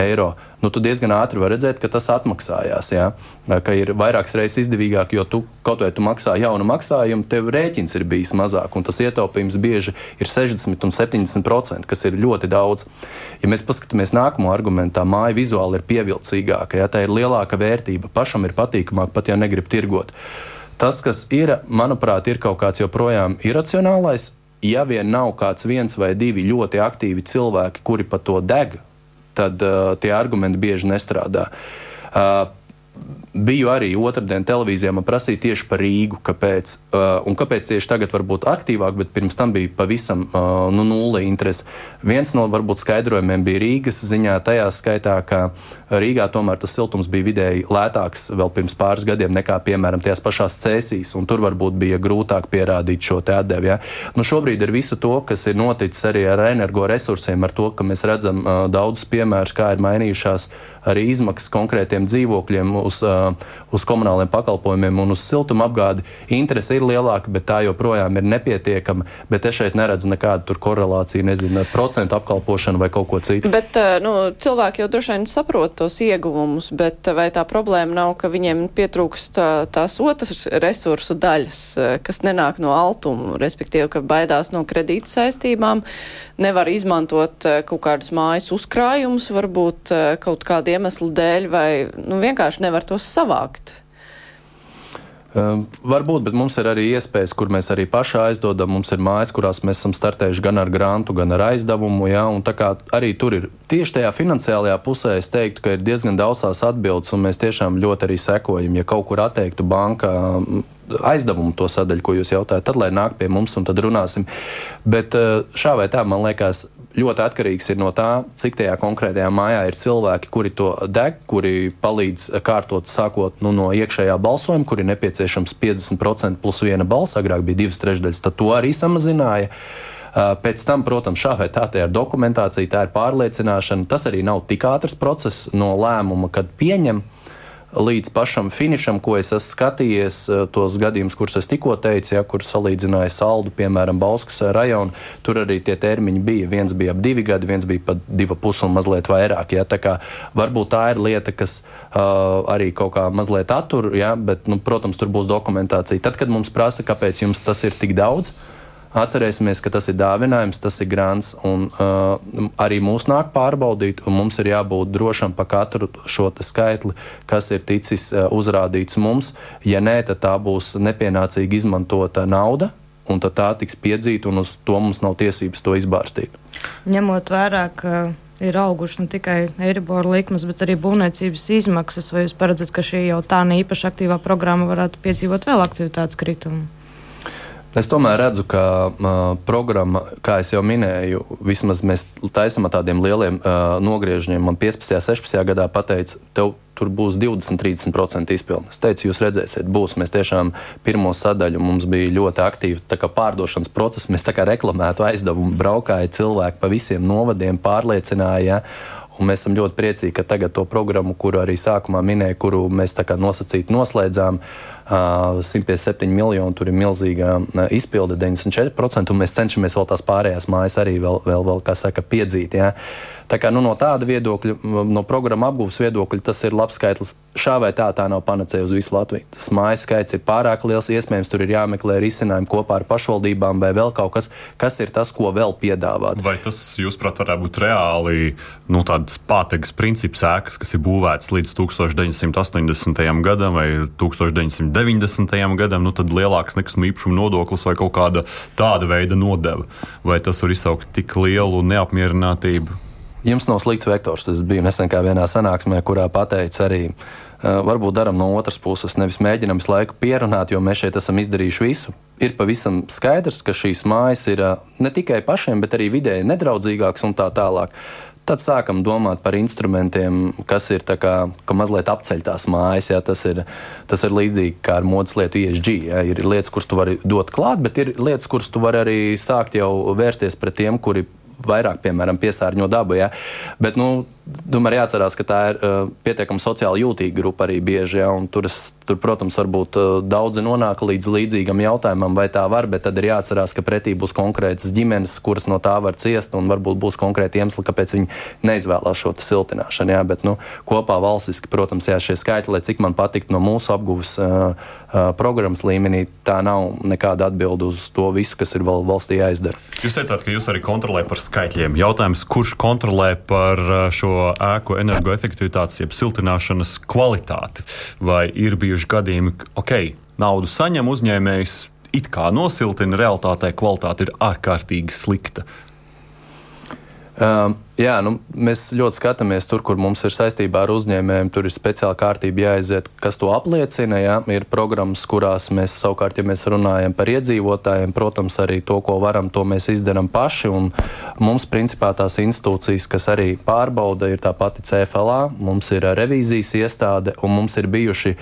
eiro, nu, tad diezgan ātri var redzēt, ka tas atmaksājās. Ja? Ka ir vairākas reizes izdevīgāk, jo tu kaut vai tu maksā jaunu maksājumu, tev rēķins ir bijis mazāk, un tas ietaupījums bieži ir 60 un 70 procenti, kas ir ļoti daudz. Ja mēs paskatāmies nākamo argumentu, tā māja vizuāli ir pievilcīgāka, ja tā ir lielāka vērtība, pašam ir patīkamāk, pat ja negrib tirgot. Tas, kas ir, manuprāt, ir kaut kāds joprojām iracionālais, ja vien nav kāds viens vai divi ļoti aktīvi cilvēki, kuri par to deg, tad uh, tie argumenti bieži nestrādā. Uh, biju arī otrdien televīzijā, man prasīja tieši par Rīgu, kāpēc. Uh, un kāpēc tieši tagad var būt aktīvāk, bet pirms tam bija pavisam uh, nu, nulle interese. Viens no varbūt skaidrojumiem bija Rīgas ziņā, tajā skaitā, ka Rīgā tomēr tas siltums bija vidēji lētāks vēl pirms pāris gadiem nekā, piemēram, tajās pašās cēsīs, un tur varbūt bija grūtāk pierādīt šo te atdevi. Ja? Nu, šobrīd ar visu to, kas ir noticis arī ar energoresursiem, ar to, ka mēs redzam uh, daudzus piemērus, kā ir mainījušās arī izmaksas konkrētiem dzīvokļiem uz, uh, uz komunāliem pakalpojumiem un uz siltumapgādi, interese ir lielāka, bet tā joprojām ir nepietiekama. Bet es šeit neredzu nekādu korelāciju, nezinu, ar procentu apkalpošanu vai kaut ko citu. Bet uh, nu, cilvēki jau droši vien saprot tos ieguvumus, bet vai tā problēma nav, ka viņiem pietrūkst tā, tās otras resursu daļas, kas nenāk no altuma, respektīvi, ka baidās no kredīta saistībām, nevar izmantot kaut kādas mājas uzkrājumus, varbūt kaut kādu iemeslu dēļ, vai nu, vienkārši nevar tos savākt? Um, varbūt, bet mums ir arī iespējas, kur mēs arī paši aizdodam. Mums ir mājas, kurās mēs esam startējuši gan ar grantu, gan ar aizdevumu. Ja, arī tur ir tieši tajā finansiālajā pusē, es teiktu, ka ir diezgan daudz tās atbildes, un mēs tiešām ļoti arī sekojam. Ja kaut kur atteiktu banka aizdevumu to sadaļu, ko jūs jautājat, tad lai nāk pie mums un tad runāsim. Bet šā vai tā, man liekas, ļoti atkarīgs no tā, cik tajā konkrētajā mājā ir cilvēki, kuri to deg, kuri palīdz kārtot sākot nu, no iekšējā balsojuma, kur ir nepieciešams 50% plus viena balss, agrāk bija divas trešdaļas, tad to arī samazināja. Pēc tam, protams, šā vai tā, tā ir dokumentācija, tā ir pārliecināšana. Tas arī nav tik ātrs process no lēmuma, kad pieņem līdz pašam finišam, ko es esmu skatījies, eh, tos gadījumus, kurus es tikko teicu, ja, kur salīdzināju saldu, piemēram, Balskas rajonu, tur arī tie termiņi bija. Viens bija ap divi gadi, viens bija pat divi pusi un mazliet vairāk. Ja, tā kā, varbūt tā ir lieta, kas uh, arī kaut kā mazliet attur, ja, bet, nu, protams, tur būs dokumentācija. Tad, kad mums prasa, kāpēc jums tas ir tik daudz, uh, Atcerēsimies, ka tas ir dāvinājums, tas ir grants, un uh, arī mūs nāk pārbaudīt, un mums ir jābūt drošam par katru šo skaitli, kas ir ticis uh, uzrādīts mums. Ja nē, tad tā būs nepienācīgi izmantota nauda, un tā tiks piedzīta, un uz to mums nav tiesības to izbārstīt. Ņemot vērā, ka ir augušas ne tikai eiriboru likmes, bet arī būvniecības izmaksas, vai jūs paredzat, ka šī jau tā neīpaši aktīvā programma varētu piedzīvot vēl aktivitātes kritumu? Es tomēr redzu, ka uh, programma, kā jau minēju, vismaz mēs taisām tādiem lieliem uh, nogriežņiem. Man 15. un 16. gadā pateica, tev tur būs 20-30% izpilde. Es teicu, jūs redzēsiet, būs. Mēs tiešām pirmo sadaļu mums bija ļoti aktīva pārdošanas process. Mēs tā kā reklamētu aizdevumu, braukāja cilvēki pa visiem novadiem, pārliecināja. Ja? Un mēs esam ļoti priecīgi, ka tagad to programmu, kuru arī sākumā minēju, kuru mēs nosacīti noslēdzām, uh, 157 miljoni, tur ir milzīga uh, izpilde, 94%, un mēs cenšamies vēl tās pārējās mājas arī vēl, vēl, vēl kā saka, piedzīt. Ja? Tā kā, nu, no tāda viedokļa, no programmu apgūves viedokļa, tas ir labs skaitlis. Šā vai tā, tā nav panacēja uz visu Latviju. Tas mājas skaits ir pārāk liels, iespējams, tur ir jāmeklē risinājumi kopā ar pašvaldībām vai vēl kaut kas, kas ir tas, ko vēl piedāvāt. Vai tas, jūsuprāt, varētu būt reāli nu, tāds pātegas princips ēkas, kas ir būvēts līdz 1980. gadam vai 1990. Gadam, nu, tad lielāks nekustamo īpašumu nodoklis vai kaut kāda tāda veida nodeva? Vai tas var izsaukt tik lielu neapmierinātību? jums nav slikts vektors. Es biju nesen vienā sanāksmē, kurā pateica arī, varbūt darām no otras puses, nevis mēģinam visu laiku pierunāt, jo mēs šeit esam izdarījuši visu. Ir pavisam skaidrs, ka šīs mājas ir ne tikai pašiem, bet arī vidēji nedraudzīgākas un tā tālāk. Tad sākam domāt par instrumentiem, kas ir kā, ka mazliet apceļ tās mājas. Jā, tas, ir, tas ir līdzīgi kā ar modes lietu ESG. Jā. Ir lietas, kuras tu vari dot klāt, bet ir lietas, kuras tu vari arī sākt jau vērsties pret tiem, kuri vairāk, piemēram, piesārņo dabu. Ja? Bet, nu, tomēr jāatcerās, ka tā ir uh, pietiekami sociāli jūtīga grupa arī bieži. Ja? Tur, es, tur, protams, varbūt uh, daudzi nonāk līdz līdzīgam jautājumam, vai tā var, bet tad ir jāatcerās, ka pretī būs konkrētas ģimenes, kuras no tā var ciest, un varbūt būs konkrēti iemesli, kāpēc viņi neizvēlās šo siltināšanu. Ja? Bet, nu, kopā valstiski, protams, jā, šie skaitļi, lai cik man patiktu no mūsu apgūves uh, uh, programmas līmenī, tā nav nekāda atbilde uz to visu, kas ir val, valstī jāizdara. Jūs teicāt, ka jūs arī kontrolējat par skaitļiem. Jautājums, kurš kontrolē par šo ēku energoefektivitātes, jeb siltināšanas kvalitāti? Vai ir bijuši gadījumi, ka ok, naudu saņem uzņēmējs, it kā nosiltina, realitātē kvalitāte ir ārkārtīgi slikta? Um, jā, nu, mēs ļoti skatāmies tur, kur mums ir saistībā ar uzņēmējiem. Tur ir speciāla kārtība jāaiziet, kas to apliecina. Jā. Ir programmas, kurās mēs savukārt, ja mēs runājam par iedzīvotājiem, protams, arī to, ko varam, to mēs izdarām paši. Un mums, principā, tās institūcijas, kas arī pārbauda, ir tā pati CFLA, mums ir revīzijas iestāde un mums ir bijuši,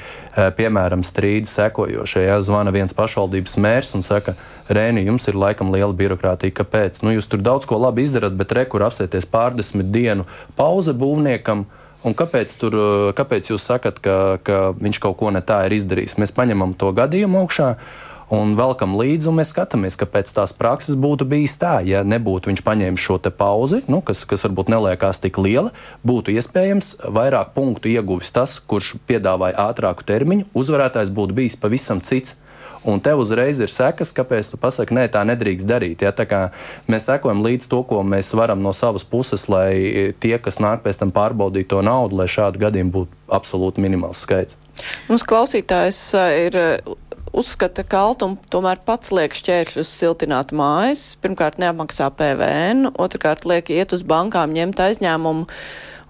piemēram, strīdi sekojošie. Jā, zvana viens pašvaldības mērs un saka, Rēni, jums ir laikam liela birokrātija. Kāpēc? Nu, jūs tur daudz ko labi izdarat, bet rekur apsēties pārdesmit dienu pauze būvniekam. Un kāpēc, tur, kāpēc jūs sakat, ka, ka viņš kaut ko ne tā ir izdarījis? Mēs paņemam to gadījumu augšā un velkam līdzi, un mēs skatāmies, kāpēc tās prakses būtu bijis tā. Ja nebūtu viņš paņēmis šo pauzi, nu, kas, kas varbūt neliekās tik liela, būtu iespējams vairāk punktu ieguvis tas, kurš piedāvāja ātrāku termiņu. Uzvarētājs būtu bijis pavisam cits un tev uzreiz ir sekas, kāpēc tu pasaki, nē, tā nedrīkst darīt. Ja? Tā mēs sekojam līdz to, ko mēs varam no savas puses, lai tie, kas nāk pēc tam pārbaudīt to naudu, lai šādu gadījumu būtu absolūti minimāls skaits. Mums klausītājs ir uzskata, ka Altuma tomēr pats liek šķēršļus siltināt mājas. Pirmkārt, neapmaksā PVN, otrkārt, liek iet uz bankām, ņemt aizņēmumu,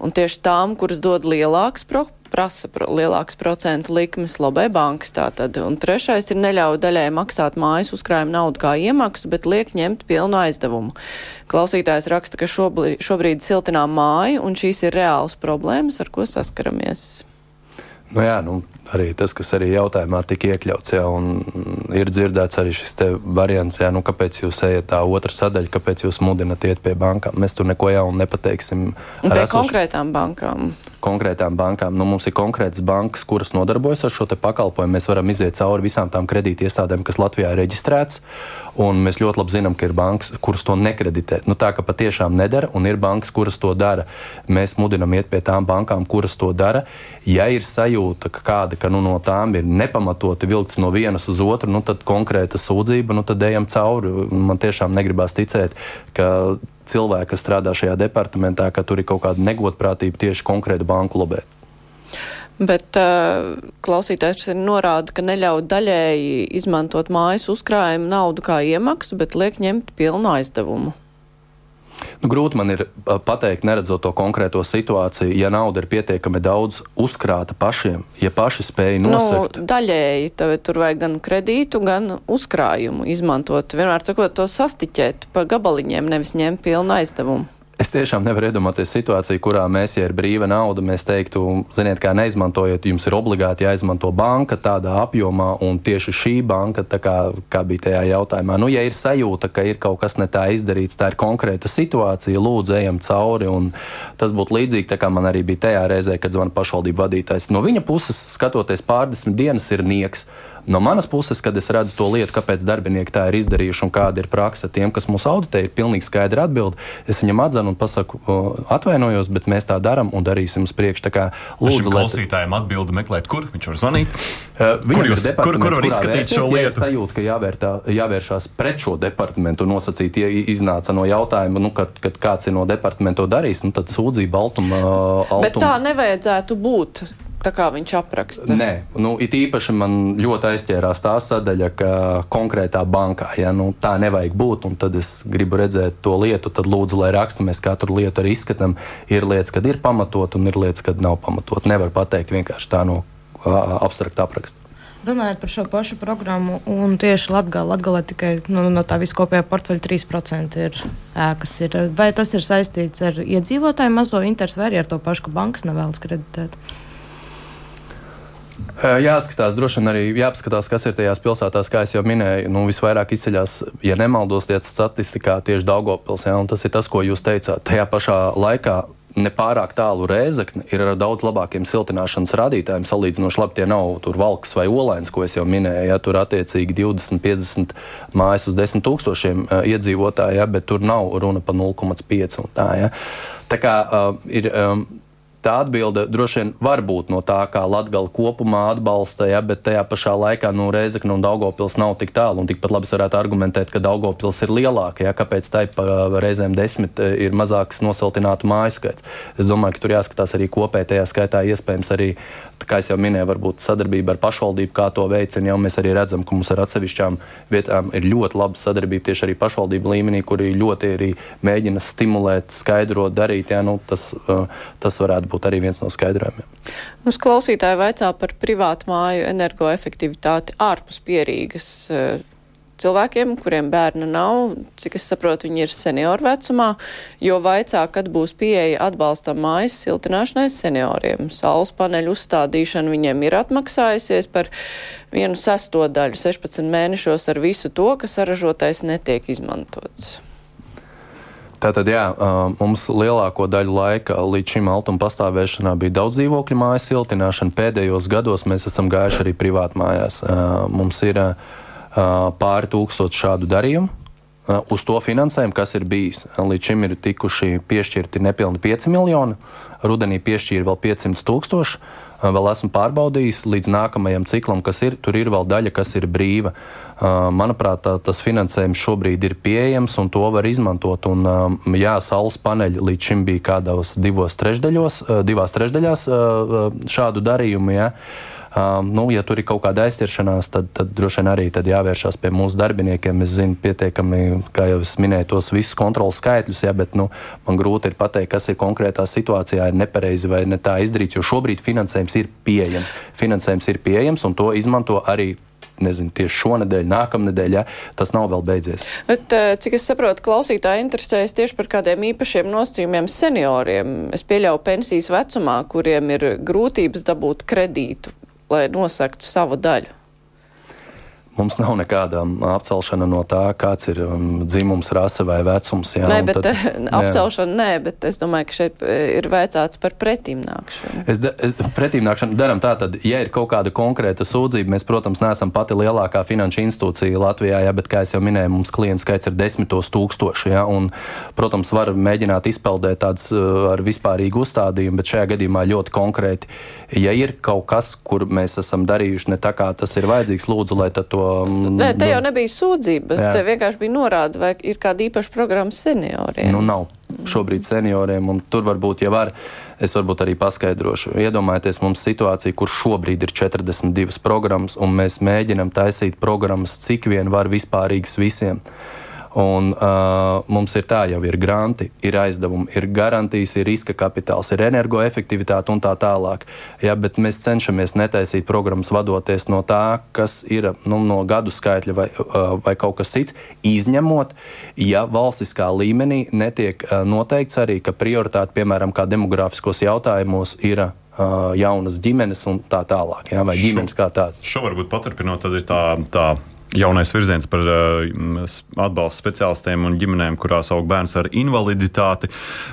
un tieši tām, kuras dod lielāks pro prasa pro, lielāks procentu likmes lobē bankas tātad. Un trešais ir neļauj daļai maksāt mājas uzkrājuma naudu kā iemaksu, bet liek ņemt pilnu aizdevumu. Klausītājs raksta, ka šobrīd, šobrīd siltinām māju, un šīs ir reāls problēmas, ar ko saskaramies. Nu jā, nu, arī tas, kas arī jautājumā tika iekļauts, jā, un ir dzirdēts arī šis variants, jā, nu, kāpēc jūs ejat tā otra sadaļa, kāpēc jūs mudinat iet pie bankām. Mēs tur neko jaunu nepateiksim. Pie esošu... konkrētām bankām konkrētām bankām. Nu, mums ir konkrētas bankas, kuras nodarbojas ar šo pakalpojumu. Mēs varam iziet cauri visām tām kredītiestādēm, kas Latvijā ir reģistrētas. Mēs ļoti labi zinām, ka ir bankas, kuras to nekreditē. Nu, tā ka patiešām nedara, un ir bankas, kuras to dara. Mēs mudinām iet pie tām bankām, kuras to dara. Ja ir sajūta, ka kāda ka, nu, no tām ir nepamatoti vilkts no vienas uz otru, nu, tad konkrēta sūdzība, nu, tad ejam cauri. Man tiešām negribās ticēt, ka cilvēki, kas strādā šajā departamentā, ka tur ir kaut kāda negodprātība tieši konkrēti banku lobē. Bet uh, klausītājs norāda, ka neļauj daļēji izmantot mājas uzkrājumu naudu kā iemaksu, bet liek ņemt pilnu aizdevumu. Nu, grūti man ir pateikt, neredzot to konkrēto situāciju, ja nauda ir pietiekami daudz uzkrāta pašiem, ja paši spēj nosakt. Nu, daļēji tur vajag gan kredītu, gan uzkrājumu izmantot. Vienmēr sakot, to sastiķēt pa gabaliņiem, nevis ņemt pilnu aizdevumu. Es tiešām nevaru iedomāties situāciju, kurā mēs, ja ir brīva nauda, mēs teiktu, ziniet, kā neizmantojiet, jums ir obligāti jāizmanto banka tādā apjomā, un tieši šī banka, kā, kā bija tajā jautājumā, nu, ja ir sajūta, ka ir kaut kas ne tā izdarīts, tā ir konkrēta situācija, lūdzu, ejam cauri, tas būtu līdzīgi, tā kā man arī bija tajā reizē, kad zvana pašvaldību vadītājs. No viņa puses, skatoties pārdesmit dienas, ir nieks. No manas puses, kad es redzu to lietu, kāpēc darbinieki tā ir izdarījuši un kāda ir praksa tiem, kas mūs auditē, ir pilnīgi skaidra atbilde. Es viņam atzinu un pasaku, atvainojos, bet mēs tā darām un darīsim uz priekšu. Tā kā lūdzu, lai klausītājiem atbildi meklēt, kur viņš var zvanīt. (laughs) Uh, kur, jūs, kur, kur var izskatīt šo lietu? Ja sajūta, ka jāvērtā, jāvēršās pret šo departamentu un nosacīt, ja iznāca no jautājuma, nu, kad, kad kāds ir no departamenta to darījis, nu, tad sūdzība altuma. Uh, altuma. Bet tā nevajadzētu būt tā kā viņš apraksta. Nē, nu, it īpaši man ļoti aizķērās tā sadaļa, ka konkrētā bankā ja, nu, tā nevajag būt. Tad es gribu redzēt to lietu, tad lūdzu, lai raksta. Mēs katru lietu arī izskatām. Ir lietas, kad ir pamatot, un ir lietas, kad nav pamatot. Nevar pateikt vienkārši tā no abstrakta apraksta. Runājot par šo pašu programmu, un tieši Latvijā, Latvijā tikai nu, no tā viskopējā portfeļa 3% ir ēkas. Ir. Vai tas ir saistīts ar iedzīvotāju mazo interesi vai arī ar to pašu, ka bankas nevēlas kreditēt? Jāskatās, droši vien arī jāpaskatās, kas ir tajās pilsētās, kā jau minēju. Nu, visvairāk izceļas, ja nemaldos, lietas statistikā tieši Daugopils. Ja, tas ir tas, ko jūs teicāt. Tajā pašā laikā nepārāk tālu rēzakne ir ar daudz labākiem siltināšanas rādītājiem. Salīdzinoši labi tie nav tur valks vai olains, ko es jau minēju. Ja, tur attiecīgi 20, 50 mājas uz 10 tūkstošiem uh, iedzīvotāju, ja, bet tur nav runa par 0,5. Tā, ja. tā kā uh, ir. Um, tā atbilde droši vien var būt no tā, kā Latvija kopumā atbalsta, ja, bet tajā pašā laikā nu, Reizekna un Daugopils nav tik tālu. Tikpat labi varētu argumentēt, ka Daugopils ir lielāka, ja, kāpēc tai pa reizēm desmit e, ir mazāks nosiltinātu māju skaits. Es domāju, ka tur jāskatās arī kopēji, tajā skaitā iespējams arī, kā jau minēju, varbūt sadarbība ar pašvaldību, kā to veicina. Jau mēs arī redzam, ka mums ar atsevišķām vietām ir ļoti laba sadarbība tieši arī pašvaldību līmenī, kuri ļoti arī mēģina stimulēt, skaidrot, darīt. Ja, nu, tas, e, tas varētu būt arī viens no skaidrojumiem. Mums klausītāji vaicā par privātu māju energoefektivitāti ārpus pierīgas eh, cilvēkiem, kuriem bērna nav, cik es saprotu, viņi ir senioru vecumā, jo vaicā, kad būs pieeja atbalstam mājas siltināšanai senioriem. Saules paneļu uzstādīšana viņiem ir atmaksājusies par vienu sesto daļu 16 mēnešos ar visu to, kas saražotais netiek izmantots. Tātad, jā, mums lielāko daļu laika līdz šim altuma pastāvēšanā bija daudz dzīvokļu mājas siltināšana. Pēdējos gados mēs esam gājuši arī privāti mājās. Mums ir pāri tūkstoši šādu darījumu. Uz to finansējumu, kas ir bijis, līdz šim ir tikuši piešķirti nepilni 5 miljoni, rudenī piešķīra vēl 500 tūkstoši. Vēl esmu pārbaudījis līdz nākamajam ciklam, kas ir. Tur ir vēl daļa, kas ir brīva. Manuprāt, tā, tas finansējums šobrīd ir pieejams un to var izmantot. Un, jā, saules paneļi līdz šim bija kādos divos trešdaļos, divās trešdaļās šādu darījumu. Jā. Uh, nu, ja tur ir kaut kāda aizsiršanās, tad, tad droši vien arī jāvēršās pie mūsu darbiniekiem. Es zinu, pietiekami, kā jau es minēju, tos visus kontrols skaitļus, ja, bet nu, man grūti ir pateikt, kas ir konkrētā situācijā, ir nepareizi vai ne tā izdarīts. Jo šobrīd finansējums ir pieejams. Finansējums ir pieejams un to izmanto arī nezinu, tieši šonadēļ, nākamnedēļ, ja, tas nav vēl beidzies. Bet, eh, cik es saprotu, klausītāji interesējas tieši par kādiem īpašiem nosacījumiem senioriem. Es pieļauju pensijas vecumā, kuriem ir grūtības dabūt kredītu, lai nosaktu savu daļu. Mums nav nekāda um, apcelšana no tā, kāds ir um, dzimums, rase vai vecums. Jā, nē, bet tad, (laughs) apcelšana jā. nē, bet es domāju, ka šeit eh, ir veicāts par pretīmnākšanu. Es, da, es pretīmnākšanu daram tā, tad, ja ir kaut kāda konkrēta sūdzība, mēs, protams, neesam pati lielākā finanšu institūcija Latvijā, jā, bet, kā jau minēju, mums klientu skaits ir desmitos tūkstoši, jā, un, protams, var mēģināt izpeldēt tādas uh, ar vispārīgu uzstādījumu, bet šajā gadījumā ļoti konkrēti. Ja ir kaut kas, kur mēs esam darījuši ne tā, kā tas ir vajadzīgs, lūdzu, lai to Um, Nē, te jau nebija sūdzība, bet te vienkārši bija norāda, vai ir kāda īpaša programma senioriem. Nu, nav šobrīd senioriem, un tur varbūt jau var. Es varbūt arī paskaidrošu. Iedomājieties, mums situācija, kur šobrīd ir 42 programmas, un mēs mēģinam taisīt programmas, cik vien var vispārīgas visiem. Un, uh, mums ir tā, jau ir granti, ir aizdevumi, ir garantijas, ir riska kapitāls, ir energoefektivitāte un tā tālāk. Ja, bet mēs cenšamies netaisīt programmas vadoties no tā, kas ir nu, no gadu skaitļa vai, uh, vai kaut kas cits, izņemot, ja valstiskā līmenī netiek uh, noteikts arī, ka prioritāte, piemēram, kā demogrāfiskos jautājumos, ir uh, jaunas ģimenes un tā tālāk, ja, vai ģimenes kā tādas. Šo varbūt paturpinot, tad ir tā. tā jaunais virziens par uh, atbalstu speciālistiem un ģimenēm, kurās aug bērns ar invaliditāti.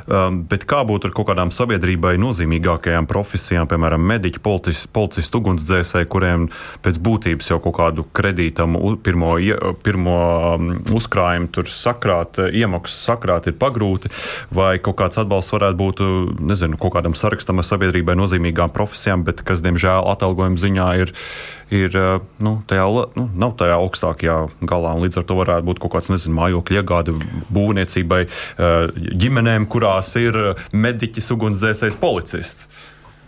Um, bet kā būtu ar kaut kādām sabiedrībai nozīmīgākajām profesijām, piemēram, mediķi, policisti, ugunsdzēsēji, kuriem pēc būtības jau kaut kādu kredītam pirmo, pirmo um, uzkrājumu tur sakrāt, iemaksu sakrāt ir pagrūti, vai kaut kāds atbalsts varētu būt, nezinu, kaut kādam sarakstam ar sabiedrībai nozīmīgām profesijām, bet kas, diemžēl, atalgojuma ziņā ir, ir nu, tajā, nu, nav tajā augstākajā galā. Līdz ar to varētu būt kaut kāds nezinu, mājokļu iegāde būvniecībai, ģimenēm, kurās ir mediķis, ugunsdzēsējs, policists.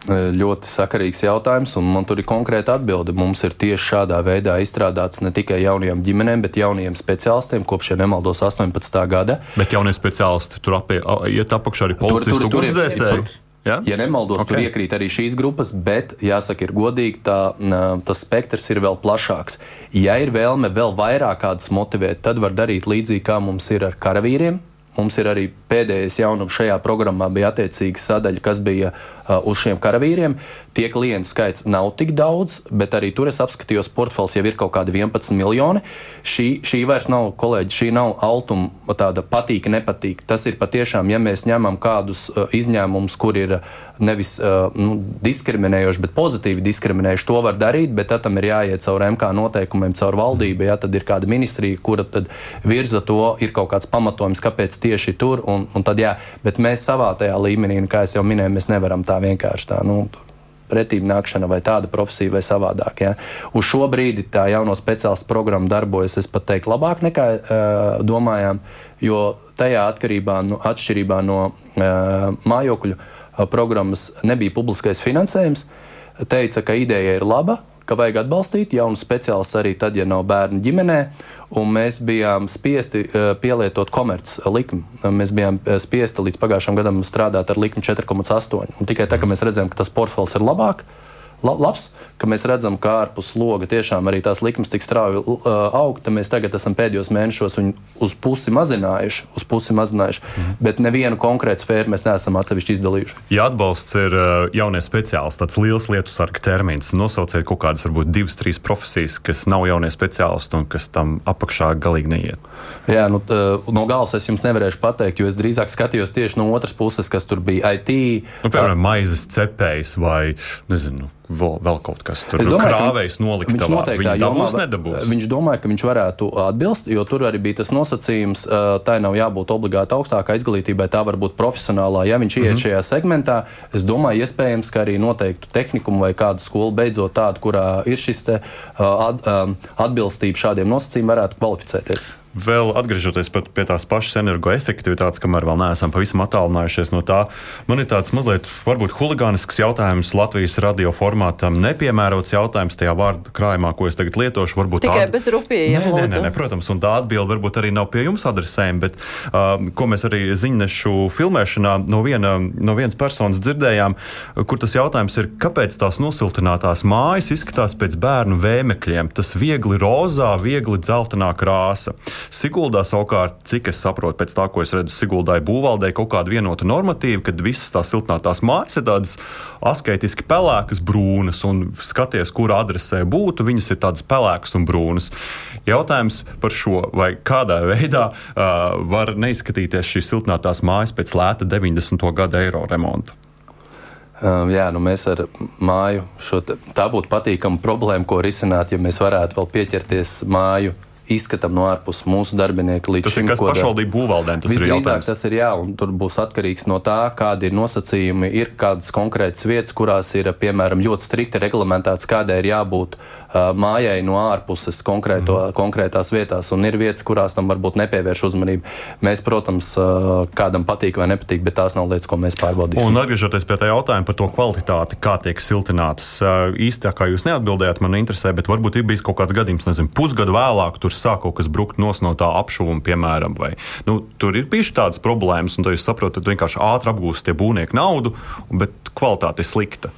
Ļoti sakarīgs jautājums, un man tur ir konkrēta atbilde. Mums ir tieši šādā veidā izstrādāts ne tikai jaunajām ģimenēm, bet jaunajiem speciālistiem kopš, ja nemaldos, 18. gada. Bet jaunie speciālisti tur apie, iet apakšā arī policistu ugunsdzēsēji. Ja, ja nemaldos, okay. tur iekrīt arī šīs grupas, bet, jāsaka, ir godīgi, tā, tas spektrs ir vēl plašāks. Ja ir vēlme vēl vairāk kādus motivēt, tad var darīt līdzīgi kā mums ir ar karavīriem. Mums ir arī pēdējais jaunums šajā programmā, bija attiecīga sadaļa, kas bija uh, uz šiem karavīriem. Tie klientu skaits nav tik daudz, bet arī tur es apskatījos, portfels jau ir kaut kādi 11 miljoni. Šī, šī vairs nav, kolēģi, šī nav altuma tāda patīk, nepatīk. Tas ir patiešām, ja mēs ņemam kādus uh, izņēmumus, kur ir nevis uh, nu, diskriminējoši, bet pozitīvi diskriminējuši, to var darīt, bet tam ir jāiet caur MK noteikumiem, caur valdību. Ja tad ir kāda ministrija, kura virza to, ir kaut kāds pamatojums, kāpēc tieši tur. Un, un tad, jā, bet mēs savā tajā līmenī, kā jau minēju, mēs nevaram tā vienkārši tā. Nu, pretīm nākšana vai tāda profesija vai savādāk. Ja. Uz šo brīdi tā jauno speciālistu programma darbojas, es pat teiktu, labāk nekā uh, domājām, jo tajā atkarībā, nu, atšķirībā no uh, mājokļu uh, programmas nebija publiskais finansējums. Teica, ka ideja ir laba, ka vajag atbalstīt jaunu speciālistu arī tad, ja nav bērnu ģimenē. Un mēs bijām spiesti uh, pielietot komerces likmi. Mēs bijām spiesti līdz pagājušam gadam strādāt ar likmi 4,8. Un tikai tā, ka mēs redzam, ka tas portfels ir labāk, labs, ka mēs redzam, ka ārpus loga tiešām arī tās likmes tik strauji uh, aug. Mēs tagad esam pēdējos mēnešos viņu uz pusi mazinājuši, uz pusi mazinājuši mm. bet nevienu konkrētu sfēru mēs neesam atsevišķi izdalījuši. Ja atbalsts ir jaunie speciālisti, tāds liels lietu sarga termins, nosauciet kaut kādas varbūt divas, trīs profesijas, kas nav jaunie speciālisti un kas tam apakšā galīgi neiet. Jā, nu, no galas es jums nevarēšu pateikt, jo es drīzāk skatījos tieši no otras puses, kas tur bija IT. Nu, piemēram, maizes cepējs vai nezinu vēl, vēl kaut kas tāds - krāvējs nolikt. Viņš noteikti viņa dabūs, nedabūs. Viņš domāja, ka viņš varētu atbilst, jo tur arī bija tas nosacījums, tai nav jābūt obligāti augstākā izglītībai, tā var būt profesionālā. Ja viņš iet mm -hmm. šajā segmentā, es domāju, iespējams, ka arī noteiktu tehniku vai kādu skolu beidzot tādu, kurā ir šis te, at, atbilstība šādiem nosacījumiem, varētu kvalificēties. Vēl atgriežoties pie tās pašas energoefektivitātes, kamēr vēl neesam pavisam attālinājušies no tā, man ir tāds mazliet varbūt huligānisks jautājums Latvijas radio formātam, nepiemērots jautājums tajā vārdu krājumā, ko es tagad lietošu. Varbūt tikai tād... bez rupjiem. Nē, nē, nē, nē, protams, un tā atbilde varbūt arī nav pie jums adresējama, bet uh, ko mēs arī ziņnešu filmēšanā no, viena, no vienas personas dzirdējām, kur tas jautājums ir, kāpēc tās nosiltinātās mājas izskatās pēc bērnu vēmekļiem. Tas viegli rozā, viegli dzeltenā krāsa. Siguldā savukārt, cik es saprotu, pēc tā, ko es redzu, Siguldai būvvaldē kaut kāda vienota normatīva, kad visas tās siltinātās mājas ir tādas asketiski pelēkas, brūnas, un skaties, kur adresē būtu, viņas ir tādas pelēkas un brūnas. Jautājums par šo, vai kādā veidā uh, var neizskatīties šīs siltinātās mājas pēc lēta 90. gada eiro remonta. Um, jā, nu mēs ar māju te, tā būtu patīkama problēma, ko risināt, ja mēs varētu vēl pieķerties māju izskatam no ārpuses mūsu darbinieku līdz tas šim. Tas ir kas pašvaldību būvaldēm, tas ir jautājums. Tas ir jā, un tur būs atkarīgs no tā, kādi ir nosacījumi. Ir kādas konkrētas vietas, kurās ir, piemēram, ļoti strikti reglamentēts, kādai ir jābūt mājai no ārpuses konkrēto, mm. konkrētās vietās, un ir vietas, kurās tam varbūt nepievērš uzmanību. Mēs, protams, kādam patīk vai nepatīk, bet tās nav lietas, ko mēs pārbaudīsim. Un atgriežoties pie tā jautājuma par to kvalitāti, kā tiek siltinātas, uh, īsti tā kā jūs neatbildējāt, man interesē, bet varbūt ir bijis kaut kāds gadījums, nezinu, pusgadu vēlāk tur sāk kaut kas brukt no tā apšuvuma, piemēram, vai nu, tur ir bijušas tādas problēmas, un tad jūs saprotat, ka vienkārši ātri apgūst tie būvnieki naudu, bet kvalitāte ir slikta.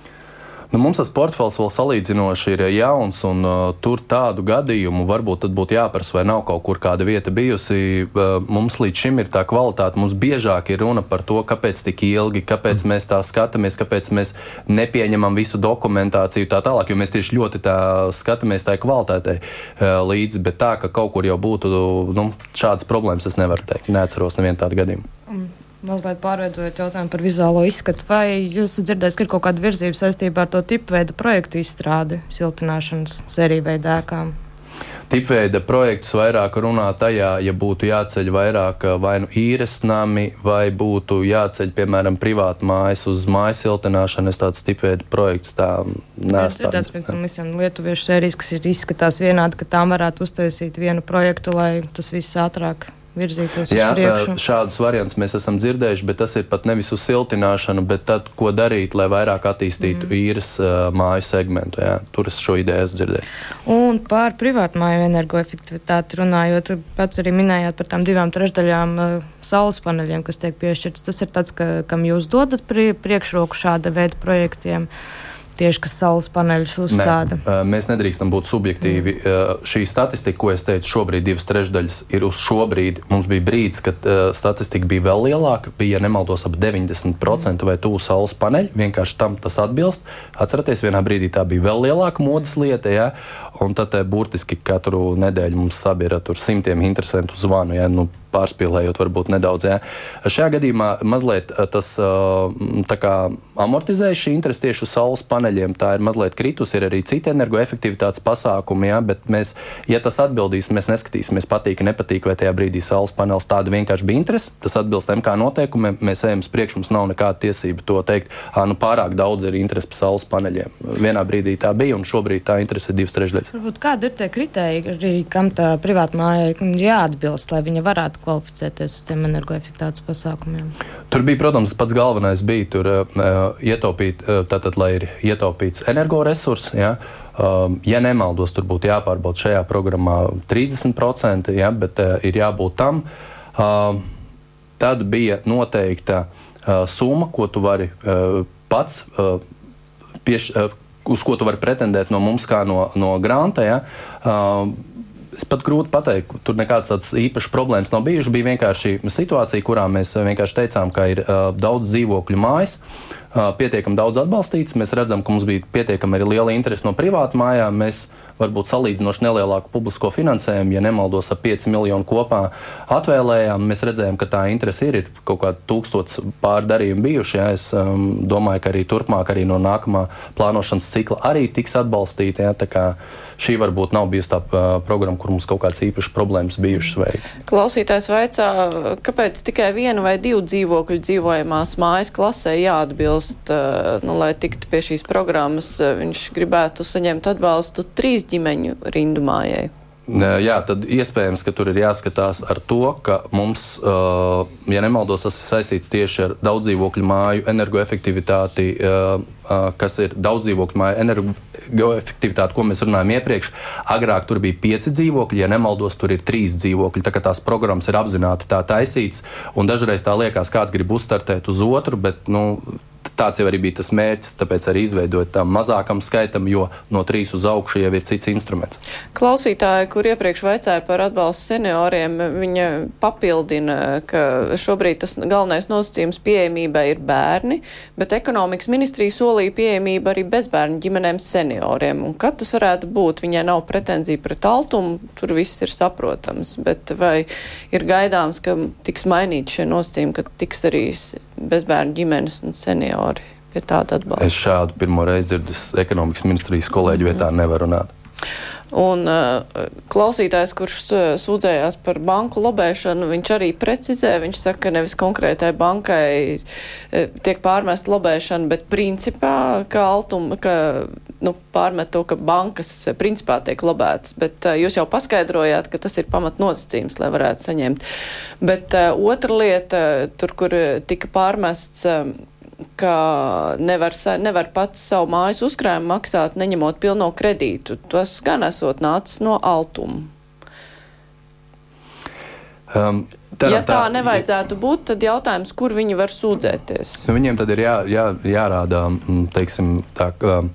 Nu, mums tas portfels vēl salīdzinoši ir jauns, un uh, tur tādu gadījumu varbūt būtu jāprasa, vai nav kaut kur kāda vieta bijusi. Uh, mums līdz šim ir tā kvalitāte. Mums biežāk ir runa par to, kāpēc tik ilgi, kāpēc mēs tā skatāmies, kāpēc mēs nepieņemam visu dokumentāciju tā tālāk, jo mēs tieši ļoti tā skatāmies tā kvalitātei uh, līdzi. Bet tā, ka kaut kur jau būtu nu, šādas problēmas, es nevaru teikt. Neatceros nevienu tādu gadījumu. Mm. Mazliet pārveidojot jautājumu par vizuālo izskatu, vai jūs dzirdējat, ka ir kaut kāda virzība saistībā ar to tipu veida projektu izstrādi siltināšanas sēriju veidā ēkām? Tipveida projektus vairāk runā tajā, ja būtu jāceļ vairāk vai nu īres nami, vai būtu jāceļ, piemēram, privāta mājas uz mājas siltināšanu. Es tāds tipveida projekts tā neesmu. Ir tāds, piemēram, visiem lietuviešu sērijas, kas ir izskatās vienādi, ka tām varētu uztaisīt vienu projektu, lai tas viss ātrāk virzītos Jā, uz priekšu. šādus variantus mēs esam dzirdējuši, bet tas ir pat nevis uz siltināšanu, bet tad, ko darīt, lai vairāk attīstītu mm. īres uh, māju segmentu. Jā. Tur es šo ideju esmu dzirdējis. Un par privātmāju energoefektivitāti runājot, pats arī minējāt par tām divām trešdaļām uh, saules paneļiem, kas tiek piešķirts. Tas ir tāds, ka, kam jūs dodat pri, priekšroku šāda veida projektiem. Uh, tieši kas saules paneļus uzstāda. Ne, mēs nedrīkstam būt subjektīvi. Mm. Šī statistika, ko es teicu, šobrīd divas trešdaļas ir uz šo brīdi. Mums bija brīdis, kad statistika bija vēl lielāka, bija, ja nemaldos, ap 90% mm. vai tuvu saules paneļu. Vienkārši tam tas atbilst. Atcerieties, vienā brīdī tā bija vēl lielāka modes lieta, ja? un tad burtiski katru nedēļu mums sabira simtiem interesantu zvanu. Ja? Nu, pārspīlējot, varbūt nedaudz. Jā. Šajā gadījumā mazliet eh, tas kā, amortizē šī interese tieši uz saules paneļiem. Tā ir mazliet kritusi, ir arī citi energoefektivitātes pasākumi, jā, bet mēs, ja tas atbildīs, mēs neskatīsimies, patīk, nepatīk, vai tajā brīdī saules panelis tāda vienkārši bija interese. Tas atbilst MK noteikumiem, mēs ejam uz priekšu, mums nav nekāda tiesība to teikt. Nu, pārāk daudz ir interesi par saules paneļiem. Vienā brīdī tā bija, un šobrīd tā interese ir divas trešdaļas. Varbūt kādi ir tie kriteriji, kam tā privātmājai jāatbilst, lai viņa varētu kvalificēties uz tiem energoefektivitātes pasākumiem? Tur bija, protams, pats galvenais bija tur, uh, ietaupīt, uh, tātad, lai ir ietaupīts energoresurss. Ja? Um, ja nemaldos, tur būtu jāpārbauda šajā programmā 30%, ja, bet uh, ir jābūt tam. Uh, tad bija noteikta uh, summa, ko tu vari uh, pats uh, pieš, uh, uz ko tu vari pretendēt no mums, kā no, no grāmata. Ja? Uh, es pat grūti pateikt, tur nekādas tādas īpašas problēmas nav bijušas. Bija vienkārši situācija, kurā mēs vienkārši teicām, ka ir uh, daudz dzīvokļu mājas, pietiekami daudz atbalstīts. Mēs redzam, ka mums bija pietiekami liela interese no privātu mājām. Mēs varbūt salīdzinoši nelielāku publisko finansējumu, ja nemaldos, ap 5 miljonu kopā atvēlējām. Mēs redzējām, ka tā interese ir, ir kaut kādi tūkstots pārdarījumi bijuši. Ja. Es um, domāju, ka arī turpmāk, arī no nākamā plānošanas cikla arī tiks atbalstīti. Ja šī varbūt nav bijusi tā uh, programma, kur mums kaut kādas īpašas problēmas bijušas. Vai... Klausītājs vaicā, kāpēc tikai viena vai divu dzīvokļu dzīvojamās mājas klasē jāatbilst, uh, nu, lai tiktu pie šīs programmas. Uh, viņš gribētu saņemt atbalstu trīs ģimeņu rindu mājai. Jā, tad iespējams, ka tur ir jāskatās ar to, ka mums, ja nemaldos, tas ir saistīts tieši ar daudzdzīvokļu māju energoefektivitāti, kas ir daudzdzīvokļu māju energoefektivitāte, ko mēs runājam iepriekš. Agrāk tur bija pieci dzīvokļi, ja nemaldos, tur ir trīs dzīvokļi. Tā kā tās programmas ir apzināti tā taisīts, un dažreiz tā liekas, kāds grib uzstartēt uz otru, bet nu, Tāds jau arī bija tas mērķis, tāpēc arī izveidot tam mazākam skaitam, jo no trīs uz augšu jau ir cits instruments. Klausītāji, kur iepriekš vaicāja par atbalstu senioriem, viņa papildina, ka šobrīd tas galvenais nosacījums pieejamībai ir bērni, bet ekonomikas ministrija solīja pieejamību arī bezbērnu ģimenēm senioriem. Un kad tas varētu būt, viņai nav pretenzija pret altumu, tur viss ir saprotams, bet vai ir gaidāms, ka tiks mainīti šie nosacījumi, ka tiks arī bezbērnu ģimenes un seniori pie tāda atbalsta? Es šādu pirmo reizi dzirdu ekonomikas ministrijas kolēģu vietā nevaru runāt. Un uh, klausītājs, kurš sūdzējās par banku lobēšanu, viņš arī precizē, viņš saka, ka nevis konkrētai bankai uh, tiek pārmest lobēšana, bet principā, ka altuma, ka, nu, pārmet to, ka bankas principā tiek lobētas. Bet uh, jūs jau paskaidrojāt, ka tas ir pamat nosacījums, lai varētu saņemt. Bet uh, otra lieta, tur, kur tika pārmests. Ka nevar, nevar pats savu mājas uzkrājumu maksāt, neņemot pilno kredītu. Tas gan esot nācis no altuma. Um, tā, ja tā, tā nevajadzētu būt, tad jautājums, kur viņi var sūdzēties? Viņiem tad ir jā, jā, jārāda, teiksim, tā. Um,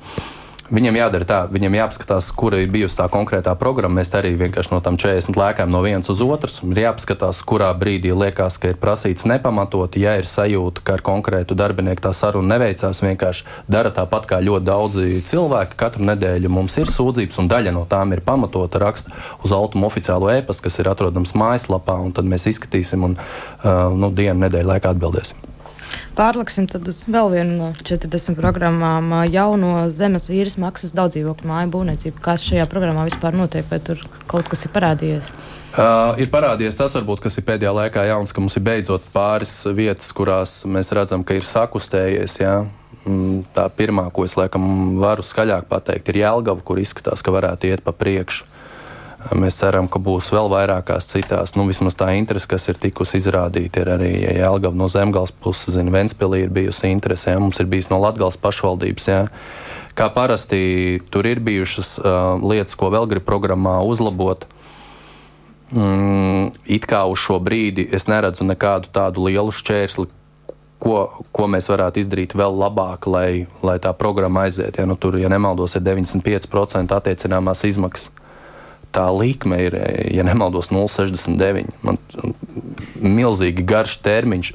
Viņam jādara tā, viņam jāapskatās, kura ir bijusi tā konkrētā programma. Mēs arī vienkārši no tam 40 lēkām no vienas uz otras. Ir jāapskatās, kurā brīdī liekas, ka ir prasīts nepamatoti. Ja ir sajūta, ka ar konkrētu darbinieku tā saruna neveicās, vienkārši dara tāpat kā ļoti daudzi cilvēki. Katru nedēļu mums ir sūdzības, un daļa no tām ir pamatota raksta uz Altuma oficiālo e-pastu, kas ir atrodams mājaslapā, un tad mēs izskatīsim un uh, nu, dienu nedēļu laikā atbildēsim. Pārliksim tad uz vēl vienu no 40 programmām jauno zemes īres maksas daudzdzīvokļu māju būvniecību. Kas šajā programmā vispār notiek, vai tur kaut kas ir parādījies? Uh, ir parādījies tas, varbūt, kas ir pēdējā laikā jauns, ka mums ir beidzot pāris vietas, kurās mēs redzam, ka ir sakustējies. Jā. Mm, tā pirmā, ko es laikam varu skaļāk pateikt, ir Jēlgava, kur izskatās, ka varētu iet pa priekšu. Mēs ceram, ka būs vēl vairākās citās. Nu, vismaz tā interese, kas ir tikusi izrādīta, ir arī ja Jēlgava no Zemgals puses, zina, Ventspilī ir bijusi interese, jā, mums ir bijis no Latgals pašvaldības. Jā. Kā parasti tur ir bijušas uh, lietas, ko vēl grib programmā uzlabot. Mm, it kā uz šo brīdi es neredzu nekādu tādu lielu šķērsli, ko, ko mēs varētu izdarīt vēl labāk, lai, lai tā programma aiziet. Ja, nu, tur, ja nemaldos, ir 95% attiecināmās izmaksas tā likme ir, ja nemaldos, 0,69. Man milzīgi garš termiņš.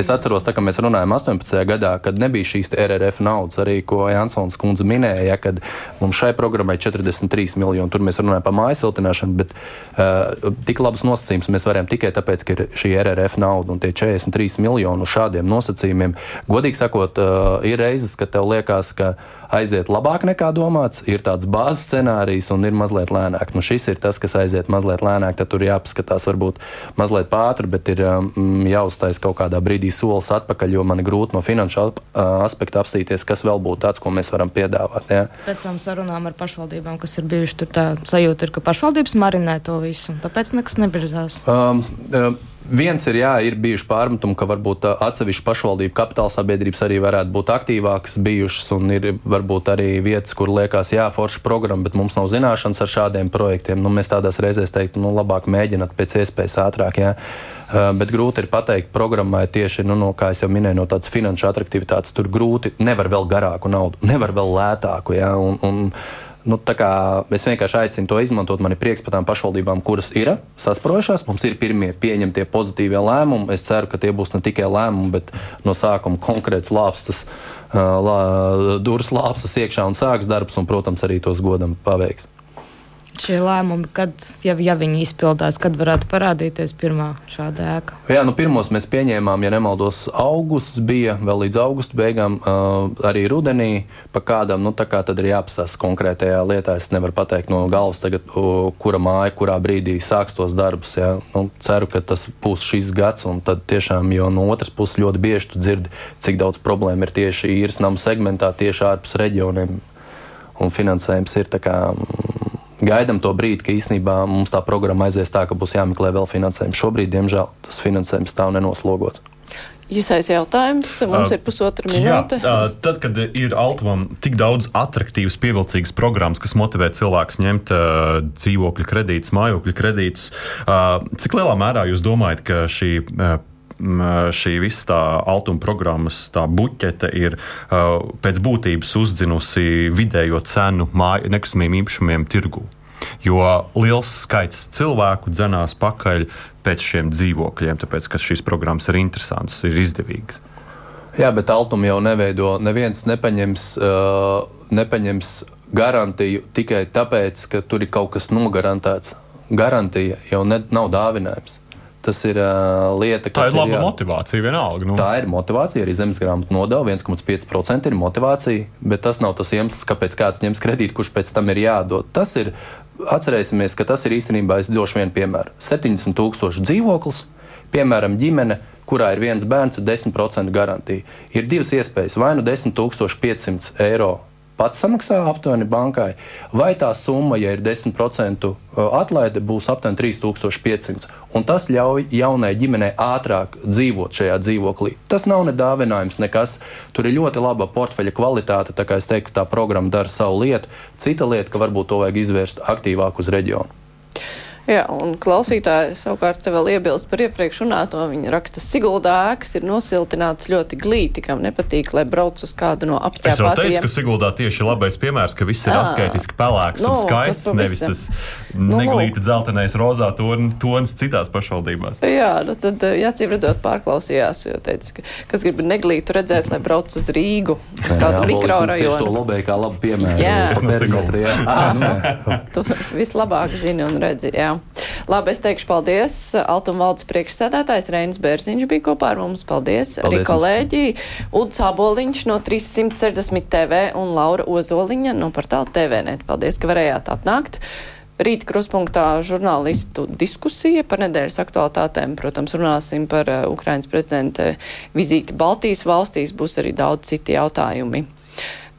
Es atceros, tā, ka mēs runājām 18. gadā, kad nebija šīs RRF naudas, arī ko Jansons kundze minēja, ja, kad mums šai programmai 43 miljoni. Tur mēs runājam par mājas siltināšanu, bet uh, tik labas nosacījumus mēs varējām tikai tāpēc, ka ir šī RRF nauda un tie 43 miljoni šādiem nosacījumiem. Godīgi sakot, uh, ir reizes, kad tev liekas, ka aiziet labāk nekā domāts, ir tāds bāzes scenārijs un ir mazliet lēnāk. Nu, šis ir tas, kas aiziet mazliet lēnāk, tad tur jāpaskatās varbūt mazliet pātri, bet ir um, jāuztais kaut kādā brīdī solis atpakaļ, jo man ir grūti no finanšu ap, uh, aspekta apstīties, kas vēl būtu tāds, ko mēs varam piedāvāt. Ja. Pēc tam sarunām ar pašvaldībām, kas ir bijuši tur, tā sajūta ir, ka pašvaldības marinē to visu, tāpēc nekas nebirzās. Um, um, Viens ir, jā, ir bijuši pārmetumi, ka varbūt atsevišķu pašvaldību kapitāla sabiedrības arī varētu būt aktīvākas bijušas, un ir varbūt arī vietas, kur liekas, jā, forša programma, bet mums nav zināšanas ar šādiem projektiem. Nu, mēs tādās reizēs teiktu, nu, labāk mēģināt pēc iespējas ātrāk. Jā. Bet grūti ir pateikt, programmai tieši, nu, no, kā jau minēju, no tādas finanšu attraktivitātes, tur grūti, nevar vēl garāku naudu, nevar vēl lētāku. Jā, un, un, Nu, es vienkārši aicinu to izmantot. Man ir prieks par tām pašvaldībām, kuras ir sasprojušās. Mums ir pirmie pieņemtie pozitīvie lēmumi. Es ceru, ka tie būs ne tikai lēmumi, bet no sākuma konkrēts lāpstas, lā, durvis lāpstas iekšā un sāks darbs, un, protams, arī tos godam paveiks šie lēmumi, kad, ja, ja viņi izpildās, kad varētu parādīties pirmā šāda ēka? Jā, nu pirmos mēs pieņēmām, ja nemaldos, augusts bija vēl līdz augusta beigām, uh, arī rudenī. Pa kādam, nu tā kā tad ir jāapstāsta konkrētajā lietā. Es nevaru pateikt no galvas tagad, uh, kura māja, kurā brīdī sāks tos darbus. Jā. Nu, ceru, ka tas būs šis gads, un tad tiešām, jo no otras puses ļoti bieži tu dzirdi, cik daudz problēmu ir tieši īres namu segmentā, tieši ārpus reģioniem. Un finansējums ir tā kā gaidām to brīdi, ka īstenībā mums tā programma aizies tā, ka būs jāmeklē vēl finansējums. Šobrīd, diemžēl, tas finansējums stāv nenoslogots. Īsais jautājums, mums uh, ir pusotra minūte. Jā, uh, tad, kad ir Altvam tik daudz attraktīvas, pievilcīgas programmas, kas motivē cilvēkus ņemt uh, dzīvokļu kredītus, mājokļu kredītus, uh, cik lielā mērā jūs domājat, ka šī uh, šī visa tā altuma programmas tā buķete ir pēc būtības uzdzinusi vidējo cenu nekustamiem īpašumiem tirgū. Jo liels skaits cilvēku dzenās pakaļ pēc šiem dzīvokļiem, tāpēc ka šīs programmas ir interesantas, ir izdevīgas. Jā, bet altumu jau neveido. Neviens nepaņems, uh, nepaņems garantiju tikai tāpēc, ka tur ir kaut kas nogarantēts. Garantija jau ne, nav dāvinājums. Tas ir uh, lieta, kas. Tā ir, ir laba jā, motivācija vienalga. Nu. Tā ir motivācija, arī zemes grāmatu nodeva 1,5% ir motivācija, bet tas nav tas iemesls, kāpēc kāds ņems kredītu, kurš pēc tam ir jādod. Tas ir, atcerēsimies, ka tas ir īstenībā, es došu vienu piemēru. 70 tūkstoši dzīvoklis, piemēram, ģimene, kurā ir viens bērns ar 10% garantiju. Ir divas iespējas, vai nu 10,500 eiro pats samaksā aptuveni bankai, vai tā summa, ja ir 10% uh, atlaide, būs aptuveni 3500. Un tas ļauj jaunai ģimenei ātrāk dzīvot šajā dzīvoklī. Tas nav ne dāvinājums, nekas. Tur ir ļoti laba portfeļa kvalitāte. Tā kā es teiktu, tā programma dara savu lietu. Cita lieta, ka varbūt to vajag izvērst aktīvāk uz reģionu. Jā, un klausītāji savukārt vēl iebilst par iepriekš runāto. Viņa raksta, Siguldā ēkas ir nosiltināts ļoti glīti, kam nepatīk, lai brauc uz kādu no apģērbtiem. Es jau teicu, ka Siguldā tieši labais piemērs, ka viss ir askaitiski pelēks no, un nu, skaists, tas nevis tas nu, nu, neglīti dzeltenais rozā tons citās pašvaldībās. Jā, nu tad jācīm redzot pārklausījās, jo teica, ka kas grib neglītu redzēt, lai brauc uz Rīgu, uz kādu mikrorajonu. Es to lobēju kā labu piemēru. Jā, es no Siguldas. (laughs) Tu vislabāk zini un redzi, jā. Jā. Labi, es teikšu paldies. Altuma valdes priekšsēdētājs Reinis Bērziņš bija kopā ar mums. Paldies. paldies Arī kolēģi Uds Aboliņš no 360 TV un Laura Ozoliņa no portāla TVNet. Paldies, ka varējāt atnākt. Rīt kruspunktā žurnālistu diskusija par nedēļas aktualitātēm. Protams, runāsim par uh, Ukrainas prezidenta vizīti Baltijas valstīs. Būs arī daudz citi jautājumi.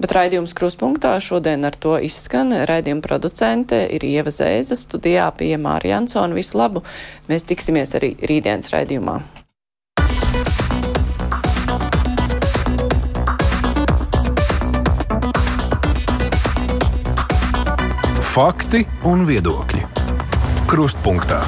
Bet raidījums kruspunktā šodien ar to izskan. Raidījuma producente ir Ieva Zēza, studijā pie Mārija Ansona. Visu labu! Mēs tiksimies arī rītdienas raidījumā. Fakti un viedokļi. Krustpunktā.